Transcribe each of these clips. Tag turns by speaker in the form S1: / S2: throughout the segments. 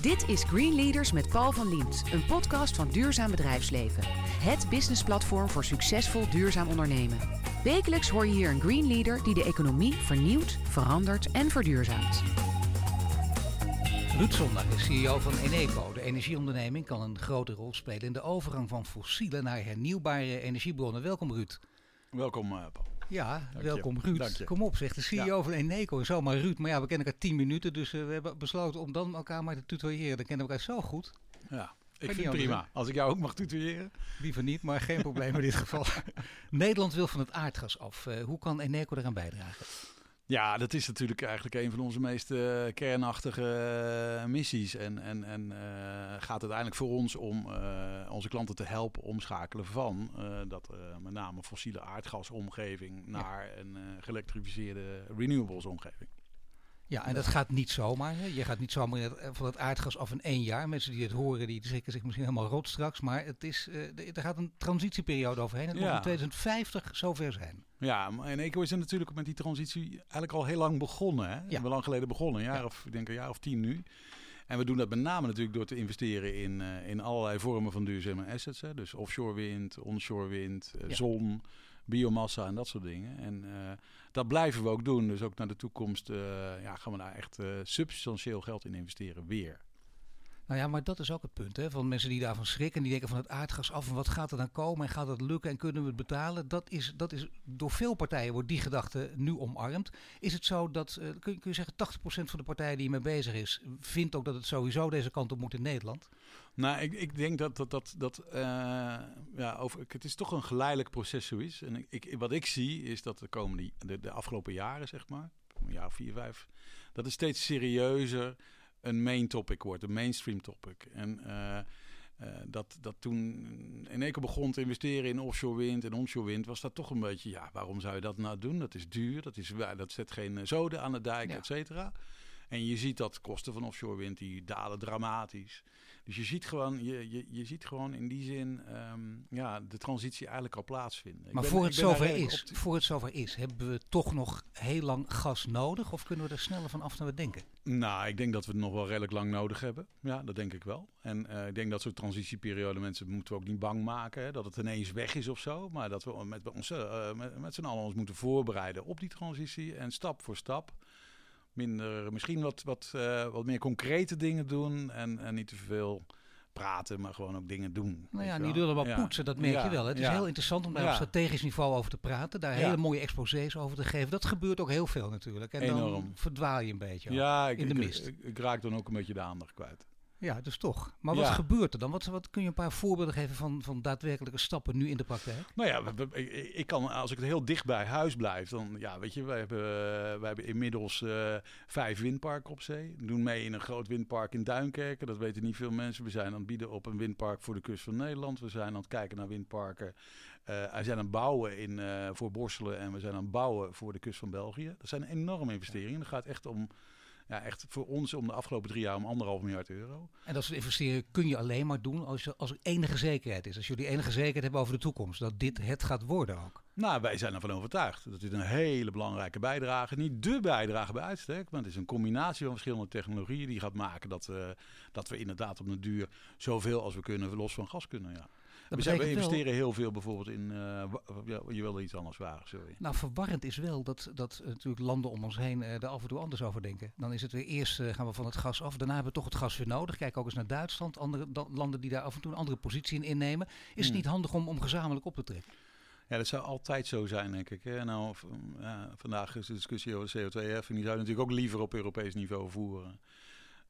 S1: Dit is Green Leaders met Paul van Liemt, een podcast van Duurzaam Bedrijfsleven. Het businessplatform voor succesvol duurzaam ondernemen. Wekelijks hoor je hier een Green Leader die de economie vernieuwt, verandert en verduurzaamt.
S2: Ruud Zondag is CEO van Eneco. De energieonderneming kan een grote rol spelen in de overgang van fossiele naar hernieuwbare energiebronnen. Welkom Ruud.
S3: Welkom uh, Paul.
S2: Ja, welkom Ruud. Kom op, zegt de CEO van Eneco en zomaar Ruud. Maar ja, we kennen elkaar tien minuten, dus uh, we hebben besloten om dan elkaar maar te tutoyeren. Dan kennen we elkaar zo goed.
S3: Ja, ik vind het prima. Als ik jou ook mag tutoyeren.
S2: Liever niet, maar geen probleem in dit geval. Nederland wil van het aardgas af. Uh, hoe kan Eneco eraan bijdragen?
S3: Ja, dat is natuurlijk eigenlijk een van onze meest uh, kernachtige uh, missies. En, en, en uh, gaat uiteindelijk voor ons om onze klanten te helpen omschakelen van dat met name fossiele aardgasomgeving naar een geëlektrificeerde renewables omgeving.
S2: Ja, en dat gaat niet zomaar. Hè? Je gaat niet zomaar van het aardgas af in één jaar. Mensen die het horen, die schrikken zich misschien helemaal rood straks. Maar het is, uh, er gaat een transitieperiode overheen. Het ja. moet in 2050 zover zijn.
S3: Ja, en Eco is er natuurlijk met die transitie eigenlijk al heel lang begonnen. Hè? Ja. We hebben lang geleden begonnen, een jaar ja. of, ik denk een jaar of tien nu. En we doen dat met name natuurlijk door te investeren in, uh, in allerlei vormen van duurzame assets. Hè? Dus offshore wind, onshore wind, uh, zon, biomassa en dat soort dingen. En uh, dat blijven we ook doen. Dus ook naar de toekomst ja, gaan we daar echt substantieel geld in investeren weer.
S2: Nou ja, maar dat is ook het punt. Hè? Van mensen die daarvan schrikken. Die denken van het aardgas af. En wat gaat er dan komen? En gaat dat lukken? En kunnen we het betalen? Dat is, dat is door veel partijen wordt die gedachte nu omarmd. Is het zo dat, uh, kun, kun je zeggen, 80% van de partijen die hiermee bezig is, vindt ook dat het sowieso deze kant op moet in Nederland?
S3: Nou, ik, ik denk dat dat, dat, dat uh, ja, over, het is toch een geleidelijk proces zoiets. En ik, ik, wat ik zie is dat de komende, de, de afgelopen jaren, zeg maar, een jaar of vier, vijf, dat is steeds serieuzer een main topic wordt, een mainstream topic. En uh, uh, dat, dat toen in één keer begon te investeren in offshore wind en onshore wind, was dat toch een beetje, ja, waarom zou je dat nou doen? Dat is duur, dat, is, dat zet geen zoden aan de dijk, ja. et cetera. En je ziet dat kosten van offshore wind die dalen dramatisch. Dus je ziet gewoon, je, je, je ziet gewoon in die zin um, ja, de transitie eigenlijk al plaatsvinden.
S2: Maar ben, voor, het zover is, voor het zover is, hebben we toch nog heel lang gas nodig? Of kunnen we er sneller van af dan we denken?
S3: Nou, ik denk dat we het nog wel redelijk lang nodig hebben. Ja, dat denk ik wel. En uh, ik denk dat zo'n transitieperiode mensen moeten we ook niet bang maken. Hè, dat het ineens weg is of zo. Maar dat we met, ons, uh, met, met z'n allen ons moeten voorbereiden op die transitie. En stap voor stap minder, misschien wat, wat, uh, wat meer concrete dingen doen en, en niet te veel praten, maar gewoon ook dingen doen.
S2: Nou ja, niet wel ja. poetsen, dat merk ja. je wel. Het is ja. heel interessant om daar op strategisch niveau over te praten, daar hele mooie exposés over te geven. Dat gebeurt ook heel veel natuurlijk. En
S3: Enorm.
S2: dan verdwaal je een beetje
S3: ja,
S2: ik, in de mist.
S3: Ik, ik, ik, raak dan ook een beetje de aandacht kwijt.
S2: Ja, dus toch. Maar wat ja. gebeurt er dan? Wat, wat, kun je een paar voorbeelden geven van, van daadwerkelijke stappen nu in de praktijk?
S3: Nou ja, we, we, ik kan, als ik het heel dicht bij huis blijf, dan ja, weet je, wij hebben, wij hebben inmiddels uh, vijf windparken op zee. We doen mee in een groot windpark in Duinkerken. Dat weten niet veel mensen. We zijn aan het bieden op een windpark voor de kust van Nederland. We zijn aan het kijken naar windparken. Uh, we zijn aan het bouwen in, uh, voor Borselen en we zijn aan het bouwen voor de kust van België. Dat zijn enorme investeringen. Het gaat echt om ja, echt voor ons om de afgelopen drie jaar om anderhalf miljard euro.
S2: En dat soort investeringen kun je alleen maar doen als, je, als er enige zekerheid is. Als jullie enige zekerheid hebben over de toekomst. Dat dit het gaat worden ook.
S3: Nou, wij zijn ervan overtuigd dat dit een hele belangrijke bijdrage, niet de bijdrage bij uitstek, maar het is een combinatie van verschillende technologieën die gaat maken dat, uh, dat we inderdaad op de duur zoveel als we kunnen los van gas kunnen. Ja. We, zijn, we investeren wel... heel veel bijvoorbeeld in. Uh, ja, je wilde iets anders vragen, sorry.
S2: Nou, verwarrend is wel dat, dat natuurlijk landen om ons heen uh, er af en toe anders over denken. Dan is het weer eerst uh, gaan we van het gas af, daarna hebben we toch het gas weer nodig. Kijk ook eens naar Duitsland, andere landen die daar af en toe een andere positie in innemen. Is hmm. het niet handig om, om gezamenlijk op te trekken?
S3: Ja, dat zou altijd zo zijn, denk ik. Hè? Nou, vandaag is de discussie over CO2-heffing. Die zou je natuurlijk ook liever op Europees niveau voeren.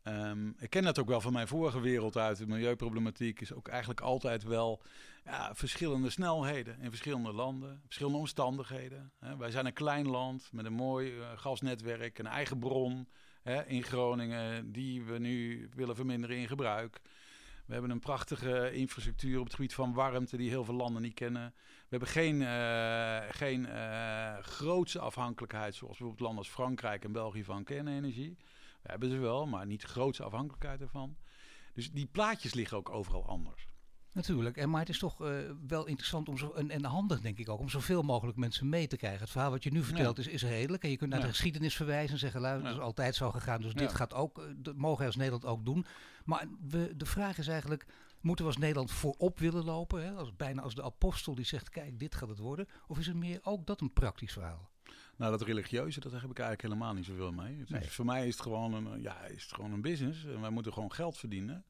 S3: Um, ik ken dat ook wel van mijn vorige wereld uit. De milieuproblematiek is ook eigenlijk altijd wel ja, verschillende snelheden in verschillende landen, verschillende omstandigheden. Wij zijn een klein land met een mooi uh, gasnetwerk, een eigen bron in Groningen, die we nu willen verminderen in gebruik. We hebben een prachtige infrastructuur op het gebied van warmte die heel veel landen niet kennen. We hebben geen, uh, geen uh, grootse afhankelijkheid zoals bijvoorbeeld landen als Frankrijk en België van kernenergie. Hebben ze wel, maar niet de grootste afhankelijkheid ervan. Dus die plaatjes liggen ook overal anders.
S2: Natuurlijk, en, maar het is toch uh, wel interessant om zo, en, en handig denk ik ook, om zoveel mogelijk mensen mee te krijgen. Het verhaal wat je nu vertelt
S3: Ja.
S2: is, is redelijk. En je kunt naar
S3: Ja.
S2: de geschiedenis verwijzen en zeggen, luister,
S3: Ja.
S2: dat is altijd zo gegaan, dus dit gaat ook, eh, dat mogen wij als Nederland ook doen. Maar we, de vraag is eigenlijk, moeten we als Nederland voorop willen lopen? Hè? Als, bijna als de apostel die zegt, kijk, dit gaat het worden. Of is het meer ook dat een praktisch verhaal?
S3: Nou, dat religieuze, dat heb ik eigenlijk helemaal niet zoveel mee. Het is-
S2: Nee.
S3: voor mij is het, gewoon een, ja, is het gewoon een business. En wij moeten gewoon geld verdienen.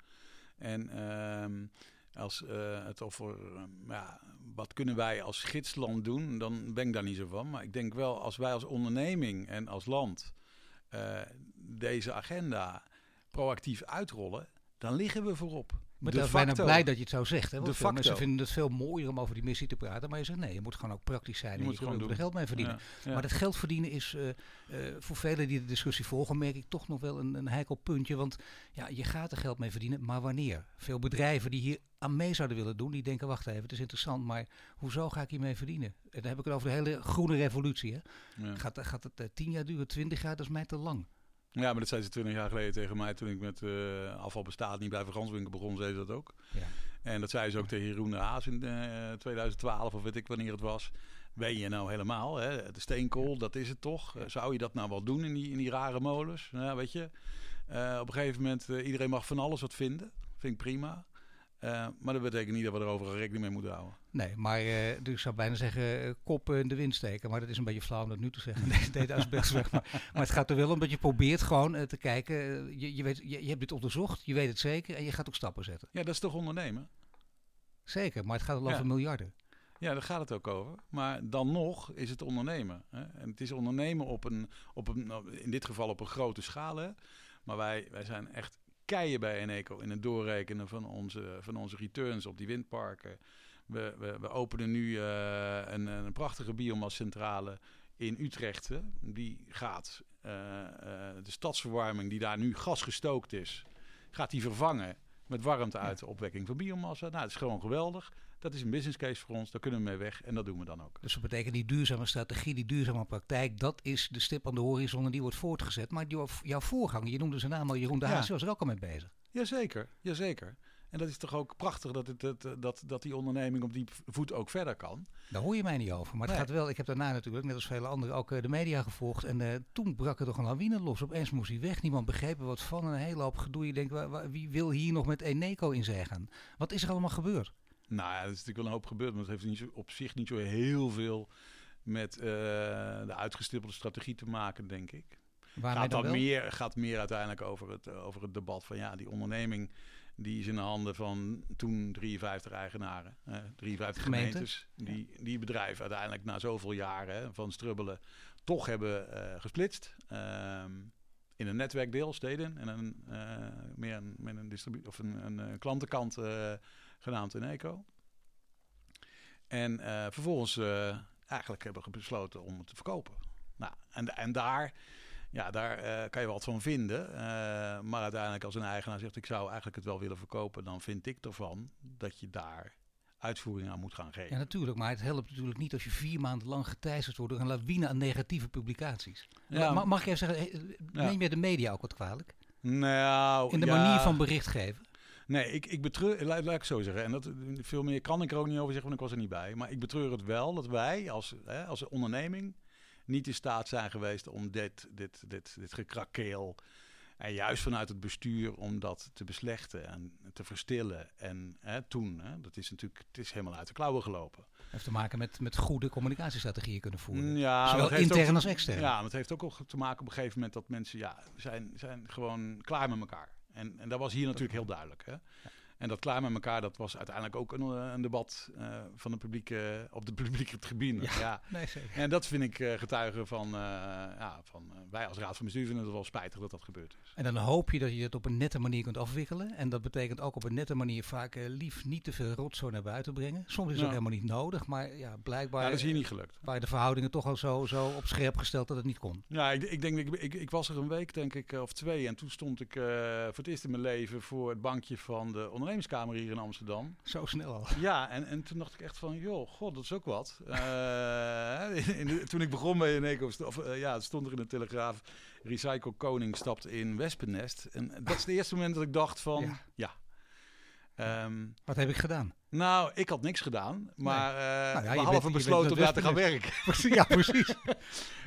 S3: En ehm, als eh, het over ehm, ja, wat kunnen wij als gidsland doen, dan ben ik daar niet zo van. Maar ik denk wel, als wij als onderneming en als land eh, deze agenda proactief uitrollen, dan liggen we voorop.
S2: Maar
S3: De
S2: ik ben bijna
S3: facto.
S2: blij dat je het zo zegt. Hè? Want
S3: De
S2: veel mensen vinden het veel mooier om over die missie te praten. Maar je zegt nee, je moet gewoon ook praktisch zijn.
S3: Je
S2: en
S3: moet
S2: je
S3: gewoon
S2: er geld mee verdienen.
S3: Ja, ja.
S2: Maar dat geld verdienen is eh, eh, voor velen die de discussie volgen, merk ik toch nog wel een, een heikel puntje. Want ja, je gaat er geld mee verdienen, maar wanneer? Veel bedrijven die hier aan mee zouden willen doen, die denken, wacht even, het is interessant, maar hoezo ga ik hiermee verdienen? En dan heb ik het over de hele groene revolutie. Hè?
S3: Ja.
S2: Gaat, gaat het eh, tien jaar duren, twintig jaar? Dat is mij te lang.
S3: Ja, maar dat zei ze twintig jaar geleden tegen mij toen ik met eh, afval bestaat niet bij Verganswinkel begon, zei ze dat ook.
S2: Ja.
S3: En dat zei ze ook tegen Jeroen de Haas in eh, 2012 of weet ik wanneer het was. Ben je nou helemaal, hè? de steenkool, dat is het toch? Eh, Zou je dat nou wel doen in die, in die rare molens? Ja, weet je, Eh, op een gegeven moment, eh, iedereen mag van alles wat vinden. Vind ik prima. Eh, maar dat betekent niet dat we er overal rekening mee moeten houden.
S2: Nee, maar eh, dus ik zou bijna zeggen eh, kop in de wind steken. Maar dat is een beetje flauw om dat nu te zeggen. Nee, weg. Maar, maar het gaat er wel om dat je probeert gewoon eh, te kijken. je, je, weet, je, je hebt dit onderzocht, je weet het zeker en je gaat ook stappen zetten.
S3: Ja, dat is toch ondernemen?
S2: Zeker, maar het gaat al
S3: Ja.
S2: over miljarden.
S3: Ja, daar gaat het ook over. Maar dan nog is het ondernemen. Hè? En het is ondernemen op een, op een, nou, in dit geval op een grote schaal. Hè? Maar wij, wij zijn echt keien bij Eneco in het doorrekenen van onze, van onze returns op die windparken. We, we, we openen nu eh, een, een prachtige biomascentrale in Utrecht. Hè? Die gaat eh, eh, de stadsverwarming die daar nu gasgestookt is, gaat die vervangen met warmte uit de opwekking van biomassa. Nou, dat is gewoon geweldig. Dat is een business case voor ons, daar kunnen we mee weg en dat doen we dan ook.
S2: Dus dat betekent die duurzame strategie, die duurzame praktijk, dat is de stip aan de horizon en die wordt voortgezet. Maar jouw, jouw voorganger, je noemde zijn naam al, Jeroen de. Haas, was er ook al mee bezig.
S3: Jazeker, jazeker. En dat is toch ook prachtig dat, het, dat, dat, dat die onderneming op die voet ook verder kan.
S2: Daar hoor je mij niet over. Maar het
S3: Nee.
S2: gaat wel, ik heb daarna natuurlijk, net als vele anderen, ook eh, de media gevolgd. En eh, toen brak er toch een lawine los. Opeens moest hij weg. Niemand begreep er wat van. En een hele hoop gedoe. Je denkt, wie wil hier nog met Eneco in zee gaan? Wat is er allemaal gebeurd?
S3: Nou ja, er is natuurlijk wel een hoop gebeurd, maar het heeft niet zo, op zich niet zo heel veel met eh, de uitgestippelde strategie te maken, denk ik.
S2: Waarmee
S3: gaat,
S2: wel?
S3: meer, gaat meer uiteindelijk over het, over het debat van ja, die onderneming die is in de handen van toen 53 eigenaren, eh, 53
S2: Gemeenten.
S3: gemeentes, die, die bedrijven uiteindelijk na zoveel jaren van strubbelen toch hebben eh, gesplitst. Ehm, in een netwerkdeel, steden, en een, eh, meer een, met een, distribu- of een, een, eh, klantenkant genaamd Eneco. En vervolgens eigenlijk hebben we besloten om het te verkopen. Nou, en, en daar, ja, daar eh, kan je wat van vinden. Eh, maar uiteindelijk als een eigenaar zegt ik zou eigenlijk het wel willen verkopen, dan vind ik ervan dat je daar uitvoering aan moet gaan geven.
S2: Ja, natuurlijk. Maar het helpt natuurlijk niet als je vier maanden lang geteisterd wordt door een lawine aan negatieve publicaties.
S3: Ja.
S2: Mag ik even zeggen, eh, neem je de media ook wat kwalijk?
S3: Nou,
S2: In de
S3: ja.
S2: manier van bericht geven?
S3: Nee, ik, ik betreur, laat, laat ik zo zeggen. En dat, veel meer kan ik er ook niet over zeggen, want ik was er niet bij. Maar ik betreur het wel dat wij als, hè, als onderneming niet in staat zijn geweest om dit, dit, dit, dit gekrakeel. En juist vanuit het bestuur om dat te beslechten en te verstillen. En hè, toen, hè, dat is natuurlijk, het is helemaal uit de klauwen gelopen.
S2: heeft te maken met, met goede communicatiestrategieën kunnen voeren.
S3: Ja,
S2: Zowel intern
S3: ook-
S2: als extern.
S3: Ja, maar het heeft ook te maken op een gegeven moment dat mensen ja, zijn, zijn gewoon klaar met elkaar. En, en dat was hier natuurlijk heel duidelijk. Hè? En dat klaar met elkaar, dat was uiteindelijk ook een, eh, een debat eh, van de publieke, op de publieke tribune.
S2: Ja.
S3: Ja.
S2: Nee, zeker.
S3: En dat vind ik eh, getuigen van, ja, van wij als raad van bestuur vinden het wel spijtig dat dat gebeurd is.
S2: En dan hoop je dat je het op een nette manier kunt afwikkelen. En dat betekent ook op een nette manier vaak eh, lief niet te veel rotzooi naar buiten brengen. Soms is het
S3: Ja.
S2: helemaal niet nodig, maar ja, blijkbaar
S3: Ja, dat is hier niet gelukt.
S2: waren de verhoudingen toch al zo, zo op scherp gesteld dat het niet kon.
S3: Ja, ik, ik denk, ik, ik, ik was er een week, denk ik, of twee. En toen stond ik voor het eerst in mijn leven voor het bankje van de ondernemerskamer hier in Amsterdam.
S2: Zo snel al.
S3: Ja, en, en toen dacht ik echt van, joh, god, dat is ook wat. Eh, in de- toen ik begon bij Eneco, of, eh, ja, stond er in de Telegraaf, Recycle Koning stapt in Wespennest. En dat is het eerste moment dat ik dacht van,
S2: Ja.
S3: ja. Ehm,
S2: Wat heb ik gedaan?
S3: Nou, ik had niks gedaan, maar
S2: Nee.
S3: eh
S2: Nou ja, je
S3: behalve
S2: bent- je
S3: besloten om daar te gaan werken.
S2: ja, precies.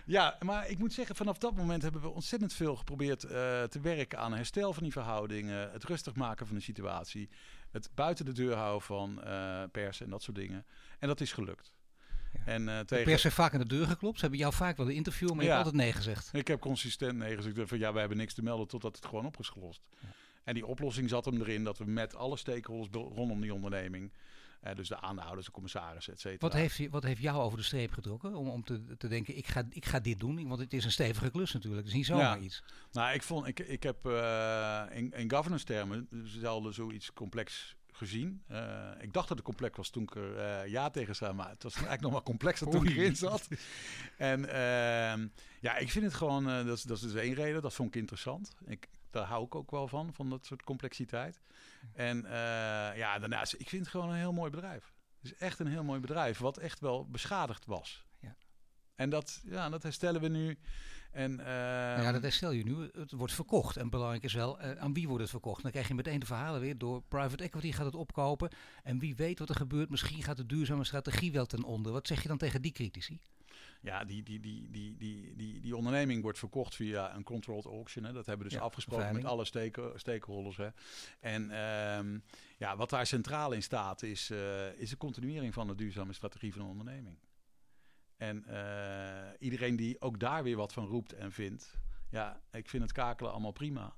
S3: Ja, maar ik moet zeggen, vanaf dat moment hebben we ontzettend veel geprobeerd eh, te werken aan herstel van die verhoudingen, het rustig maken van de situatie, het buiten de deur houden van eh, pers en dat soort dingen. En dat is gelukt.
S2: Ja.
S3: En eh,
S2: De
S3: tegen...
S2: pers heeft vaak aan de deur geklopt. Ze hebben jou vaak wel een interview, maar je
S3: Ja.
S2: hebt altijd nee gezegd.
S3: Ik heb consistent nee gezegd van ja, we hebben niks te melden totdat het gewoon op is gelost.
S2: Ja.
S3: En die oplossing zat hem erin dat we met alle stakeholders rondom die onderneming, eh, dus de aandeelhouders, de commissarissen, et cetera.
S2: Wat heeft, wat heeft jou over de streep getrokken om, om te, te denken, ik ga, ik ga dit doen? Want het is een stevige klus natuurlijk. Het is niet zomaar
S3: Ja.
S2: iets.
S3: Nou, ik, vond, ik, ik heb eh, in, in governance termen zelden zoiets complex gezien. Eh, ik dacht dat het complex was toen ik er ja tegen zei, maar het was eigenlijk nog maar complexer toen ik erin zat. En ehm, ja, ik vind het gewoon, dat, is, dat is dus één reden, dat vond ik interessant. Ik, daar hou ik ook wel van, van dat soort complexiteit. En eh, ja, daarnaast, ik vind het gewoon een heel mooi bedrijf. Het is echt een heel mooi bedrijf, wat echt wel beschadigd was.
S2: Ja.
S3: En dat, ja, dat herstellen we nu. En,
S2: Nou ja, dat herstel je nu. Het wordt verkocht. En belangrijk is wel, eh, aan wie wordt het verkocht? Dan krijg je meteen de verhalen weer. Door private equity gaat het opkopen. En wie weet wat er gebeurt. Misschien gaat de duurzame strategie wel ten onder. Wat zeg je dan tegen die critici?
S3: Ja, die, die, die, die, die, die, die onderneming wordt verkocht via een controlled auction. Hè. Dat hebben we dus
S2: Ja,
S3: afgesproken met alle stake, stakeholders. Hè. En ehm, ja, wat daar centraal in staat is, eh, is de continuering van de duurzame strategie van de onderneming. En eh, iedereen die ook daar weer wat van roept en vindt. Ja, ik vind het kakelen allemaal prima.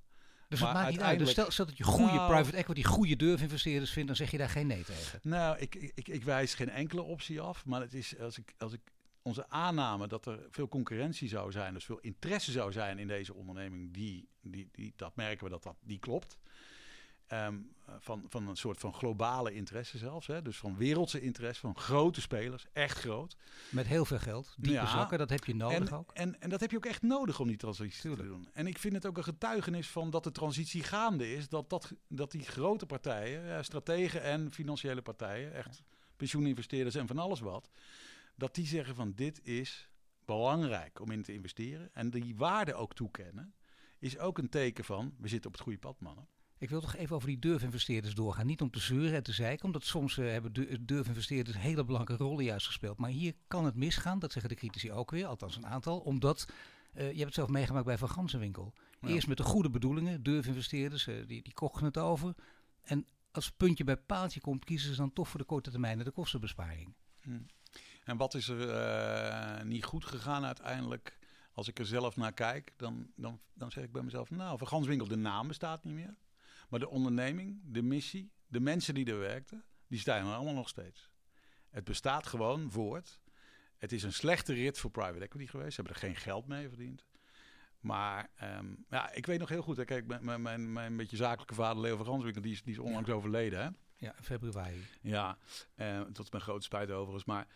S2: Dus
S3: Maar
S2: het maakt niet uit. Dus stel, stel dat je goede
S3: Nou-
S2: private equity, goede durfinvesteerders vindt, dan zeg je daar geen nee tegen.
S3: Nou, ik, ik, ik wijs geen enkele optie af. Maar het is als ik, als ik onze aanname dat er veel concurrentie zou zijn, dus veel interesse zou zijn in deze onderneming, die, die, die, dat merken we dat, dat die klopt. Ehm, van, van een soort van globale interesse zelfs. Hè? Dus van wereldse interesse, van grote spelers, echt groot.
S2: Met heel veel geld. Diepe
S3: Ja.
S2: zakken, dat heb je nodig
S3: en,
S2: ook.
S3: En, en dat heb je ook echt nodig om die transitie
S2: Tuurlijk.
S3: te doen. En ik vind het ook een getuigenis van dat de transitie gaande is. Dat, dat, dat die grote partijen, ja, strategen en financiële partijen, echt pensioeninvesteerders en van alles wat, dat die zeggen van dit is belangrijk om in te investeren. En die waarde ook toekennen, is ook een teken van we zitten op het goede pad, mannen.
S2: Ik wil toch even over die durfinvesteerders doorgaan. Niet om te zeuren en te zeiken, omdat soms eh, hebben du- durfinvesteerders hele belangrijke rollen juist gespeeld. Maar hier kan het misgaan, dat zeggen de critici ook weer, althans een aantal. Omdat, eh, je hebt het zelf meegemaakt bij Van Gansenwinkel.
S3: Ja.
S2: Eerst met de goede bedoelingen, durfinvesteerders, eh, die, die kochten het over. En als puntje bij paaltje komt, kiezen ze dan toch voor de korte termijn en de kostenbesparing.
S3: En wat is er eh, niet goed gegaan uiteindelijk? Als ik er zelf naar kijk, dan, dan, dan zeg ik bij mezelf... nou, van Ganswinkel, de naam bestaat niet meer. Maar de onderneming, de missie, de mensen die er werkten... die staan er allemaal nog steeds. Het bestaat gewoon voort. Het is een slechte rit voor private equity geweest. Ze hebben er geen geld mee verdiend. Maar ehm, ja, ik weet nog heel goed... Hè, kijk, mijn, mijn, mijn, mijn beetje zakelijke vader Leo van Ganswinkel... die is, die is onlangs overleden, hè?
S2: Ja, februari.
S3: Ja, eh, tot mijn grote spijt overigens. Maar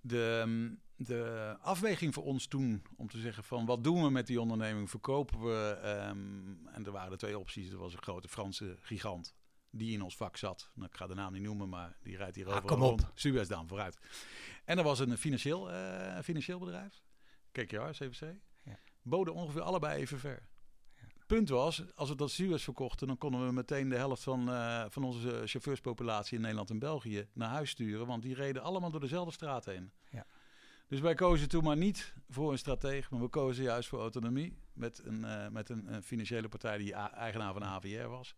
S3: de, mm, de afweging voor ons toen om te zeggen van wat doen we met die onderneming? Verkopen we? ehm, en er waren er twee opties. Er was een grote Franse gigant die in ons vak zat. Nou, ik ga de naam niet noemen, maar die rijdt hier
S2: Ah,
S3: over
S2: kom op.
S3: rond. Vooruit. En er was een financieel, eh, financieel bedrijf. KKR, CVC.
S2: Ja.
S3: Boden ongeveer allebei even ver. Punt was, als we dat Suez verkochten, dan konden we meteen de helft van, eh, van onze chauffeurspopulatie in Nederland en België naar huis sturen. Want die reden allemaal door dezelfde straat heen.
S2: Ja.
S3: Dus wij kozen toen maar niet voor een stratege, maar we kozen juist voor autonomie. Met een, eh, met een, een financiële partij die eigenaar van AVR was.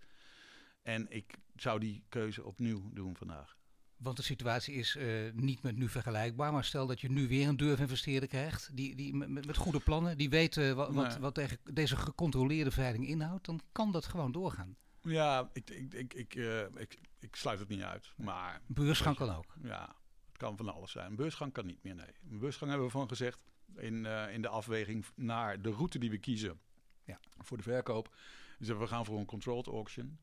S3: En ik zou die keuze opnieuw doen vandaag.
S2: Want de situatie is eh, niet met nu vergelijkbaar. Maar stel dat je nu weer een durfinvesteerder krijgt. Die, die met, goede plannen. Die weet eh, wat, wat,
S3: Nee.
S2: wat deze gecontroleerde veiling inhoudt. Dan kan dat gewoon doorgaan.
S3: Ja, ik, ik, ik, ik, eh, ik, ik sluit het niet uit. Maar
S2: Beursgang kan ook.
S3: Ja, het kan van alles zijn. Een beursgang kan niet meer, nee. Een beursgang hebben we van gezegd in, eh, in de afweging naar de route die we kiezen
S2: Ja.
S3: voor de verkoop. Dus we gaan voor een controlled auction.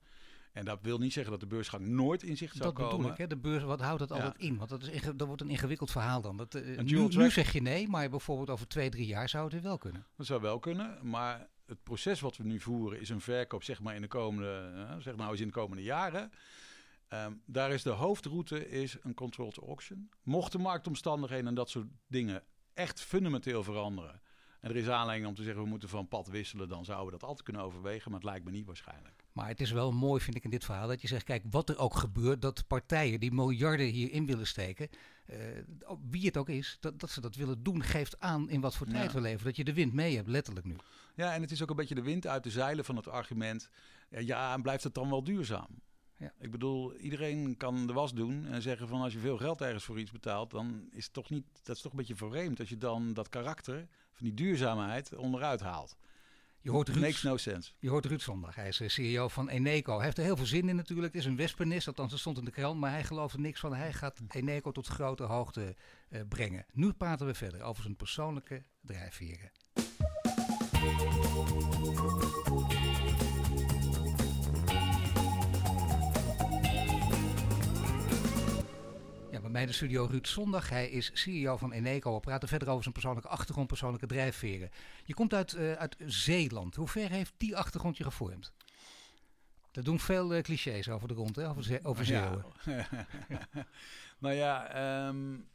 S3: En dat wil niet zeggen dat de beursgang nooit in zicht zou
S2: Dat bedoel
S3: komen.
S2: ik. Hè? De beurs, wat houdt dat
S3: Ja.
S2: altijd in? Want dat, is dat wordt een ingewikkeld verhaal dan. Dat, eh, nu, zeg je nee, maar bijvoorbeeld over twee, drie jaar zou het weer wel kunnen.
S3: Dat zou wel kunnen, maar het proces wat we nu voeren is een verkoop zeg maar in de komende, eh, zeg nou eens in de komende jaren. Ehm, daar is de hoofdroute is een controlled auction. Mocht de marktomstandigheden en dat soort dingen echt fundamenteel veranderen. en er is aanleiding om te zeggen we moeten van pad wisselen, dan zouden we dat altijd kunnen overwegen. Maar het lijkt me niet waarschijnlijk.
S2: Maar het is wel mooi, vind ik, in dit verhaal dat je zegt: kijk, wat er ook gebeurt, dat partijen die miljarden hierin willen steken, uh, wie het ook is, dat, dat ze dat willen doen, geeft aan in wat voor tijd we leven. Dat je de wind mee hebt, letterlijk nu.
S3: Ja, en het is ook een beetje de wind uit de zeilen van het argument. Ja, en blijft het dan wel duurzaam? Ja. Ik bedoel, iedereen kan de was doen en zeggen van als je veel geld ergens voor iets betaalt, dan is het toch niet, dat is toch een beetje vervreemd als je dan dat karakter van die duurzaamheid onderuit haalt.
S2: Je hoort Ruud,
S3: Makes no sense.
S2: Je hoort Ruud Zondag. Hij is eh, CEO van Eneco. Hij heeft er heel veel zin in natuurlijk. Het is een wespenist, althans dat stond in de krant. Maar hij gelooft er niks van. Hij gaat Eneco tot grote hoogte uh, brengen. Nu praten we verder over zijn persoonlijke drijfveren. Bij de studio Ruud Zondag. Hij is CEO van Eneco. We praten verder over zijn persoonlijke achtergrond, persoonlijke drijfveren. Je komt uit, uh, uit Zeeland. Hoe ver heeft die achtergrond je gevormd? Dat doen veel uh, clichés over de grond, hè? over, ze over Zeeuwen.
S3: Ja. nou ja, um,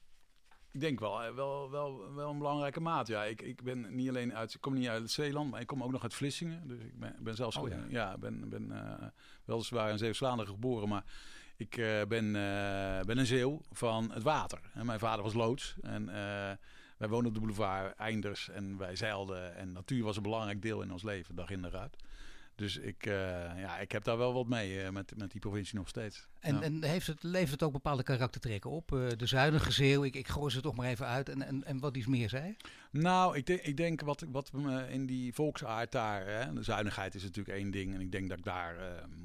S3: ik denk wel, eh, wel, wel, wel een belangrijke maat. Ja, ik, ik ben niet alleen uit, ik kom niet uit Zeeland, maar ik kom ook nog uit Vlissingen. Dus ik ben, ben zelfs, oh, ja. ja, ben, ben uh, weliswaar in Zeeuws-Vlaanderen geboren, maar ik uh, ben, uh, ben een zeeuw van het water. Mijn vader was loods. En uh, wij woonden op de boulevard Einders. En wij zeilden. En natuur was een belangrijk deel in ons leven, dag in dag uit. Dus ik, uh, ja, ik heb daar wel wat mee uh, met, met die provincie nog steeds.
S2: En,
S3: ja.
S2: en heeft het, levert het ook bepaalde karaktertrekken op? Uh, de zuinige zeeuw, ik, ik gooi ze toch maar even uit. En, en, en wat iets meer zei?
S3: Nou, ik, denk, ik denk wat, wat in die volksaard daar... Hè, de zuinigheid is natuurlijk één ding. En ik denk dat ik daar